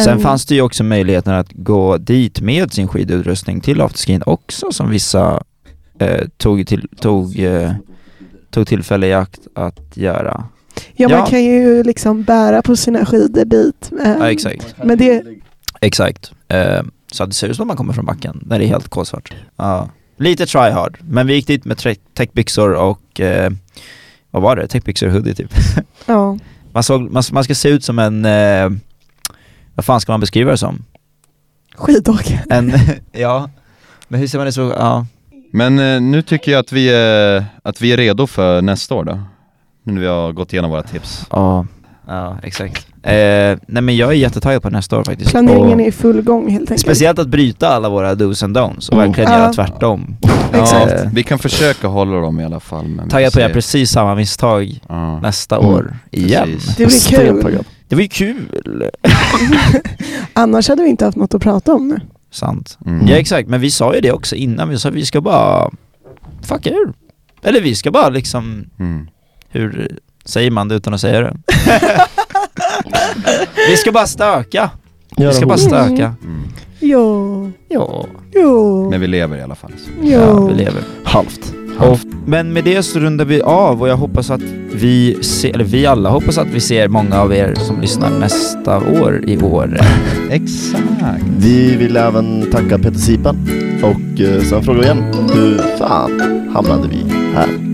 Sen en- fanns det ju också möjligheten att gå dit med sin skidutrustning till afterskin också som vissa eh, tog, till, tog, eh, tog tillfälle i akt att göra. Ja, Ja. man kan ju liksom bära på sina skidor dit. äh, Ja exakt. Men det, Exakt. Eh, så det ser ut som att man kommer från backen när det är helt kolsvart. Ja. Lite try hard, men vi gick dit med täckbyxor och eh, vad var det? Täckbyxor och hoodie typ. ja. Man, såg, man, man ska se ut som en, eh, vad fan ska man beskriva det som? Skidåkare. En, ja, men hur ser man det så, ja. Men eh, nu tycker jag att vi, är, att vi är redo för nästa år då. Nu när vi har gått igenom våra tips. Ja, ja exakt. Eh, nej men jag är jättetaggad på nästa år faktiskt. Planeringen Och är i full gång helt enkelt. Speciellt att bryta alla våra dos and don'ts och Mm. verkligen Ja. göra tvärtom. Ja, Exakt. vi kan försöka hålla dem i alla fall. Taggad på att göra precis samma misstag Ja. nästa Mm. år igen. Precis. Det blir kul. Det var ju kul. Annars hade vi inte haft något att prata om nu. Sant. Mm. Ja exakt, men vi sa ju det också innan, vi sa vi ska bara fucka ur. Eller vi ska bara liksom, Mm. hur säger man det utan att säga det? vi ska bara stöka. Göra Vi ska bara stöka. Mm. Jo, Ja, jo, Men vi lever i alla fall. Så. ja jo. vi lever. Halvt. Och, men med det så rundar vi av och jag hoppas att vi ser, eller vi alla hoppas att vi ser många av er som lyssnar nästa år i år. Exakt. Vi vill även tacka Peter Sipen och eh, sen frågar vi igen, hur fan hamnade vi här?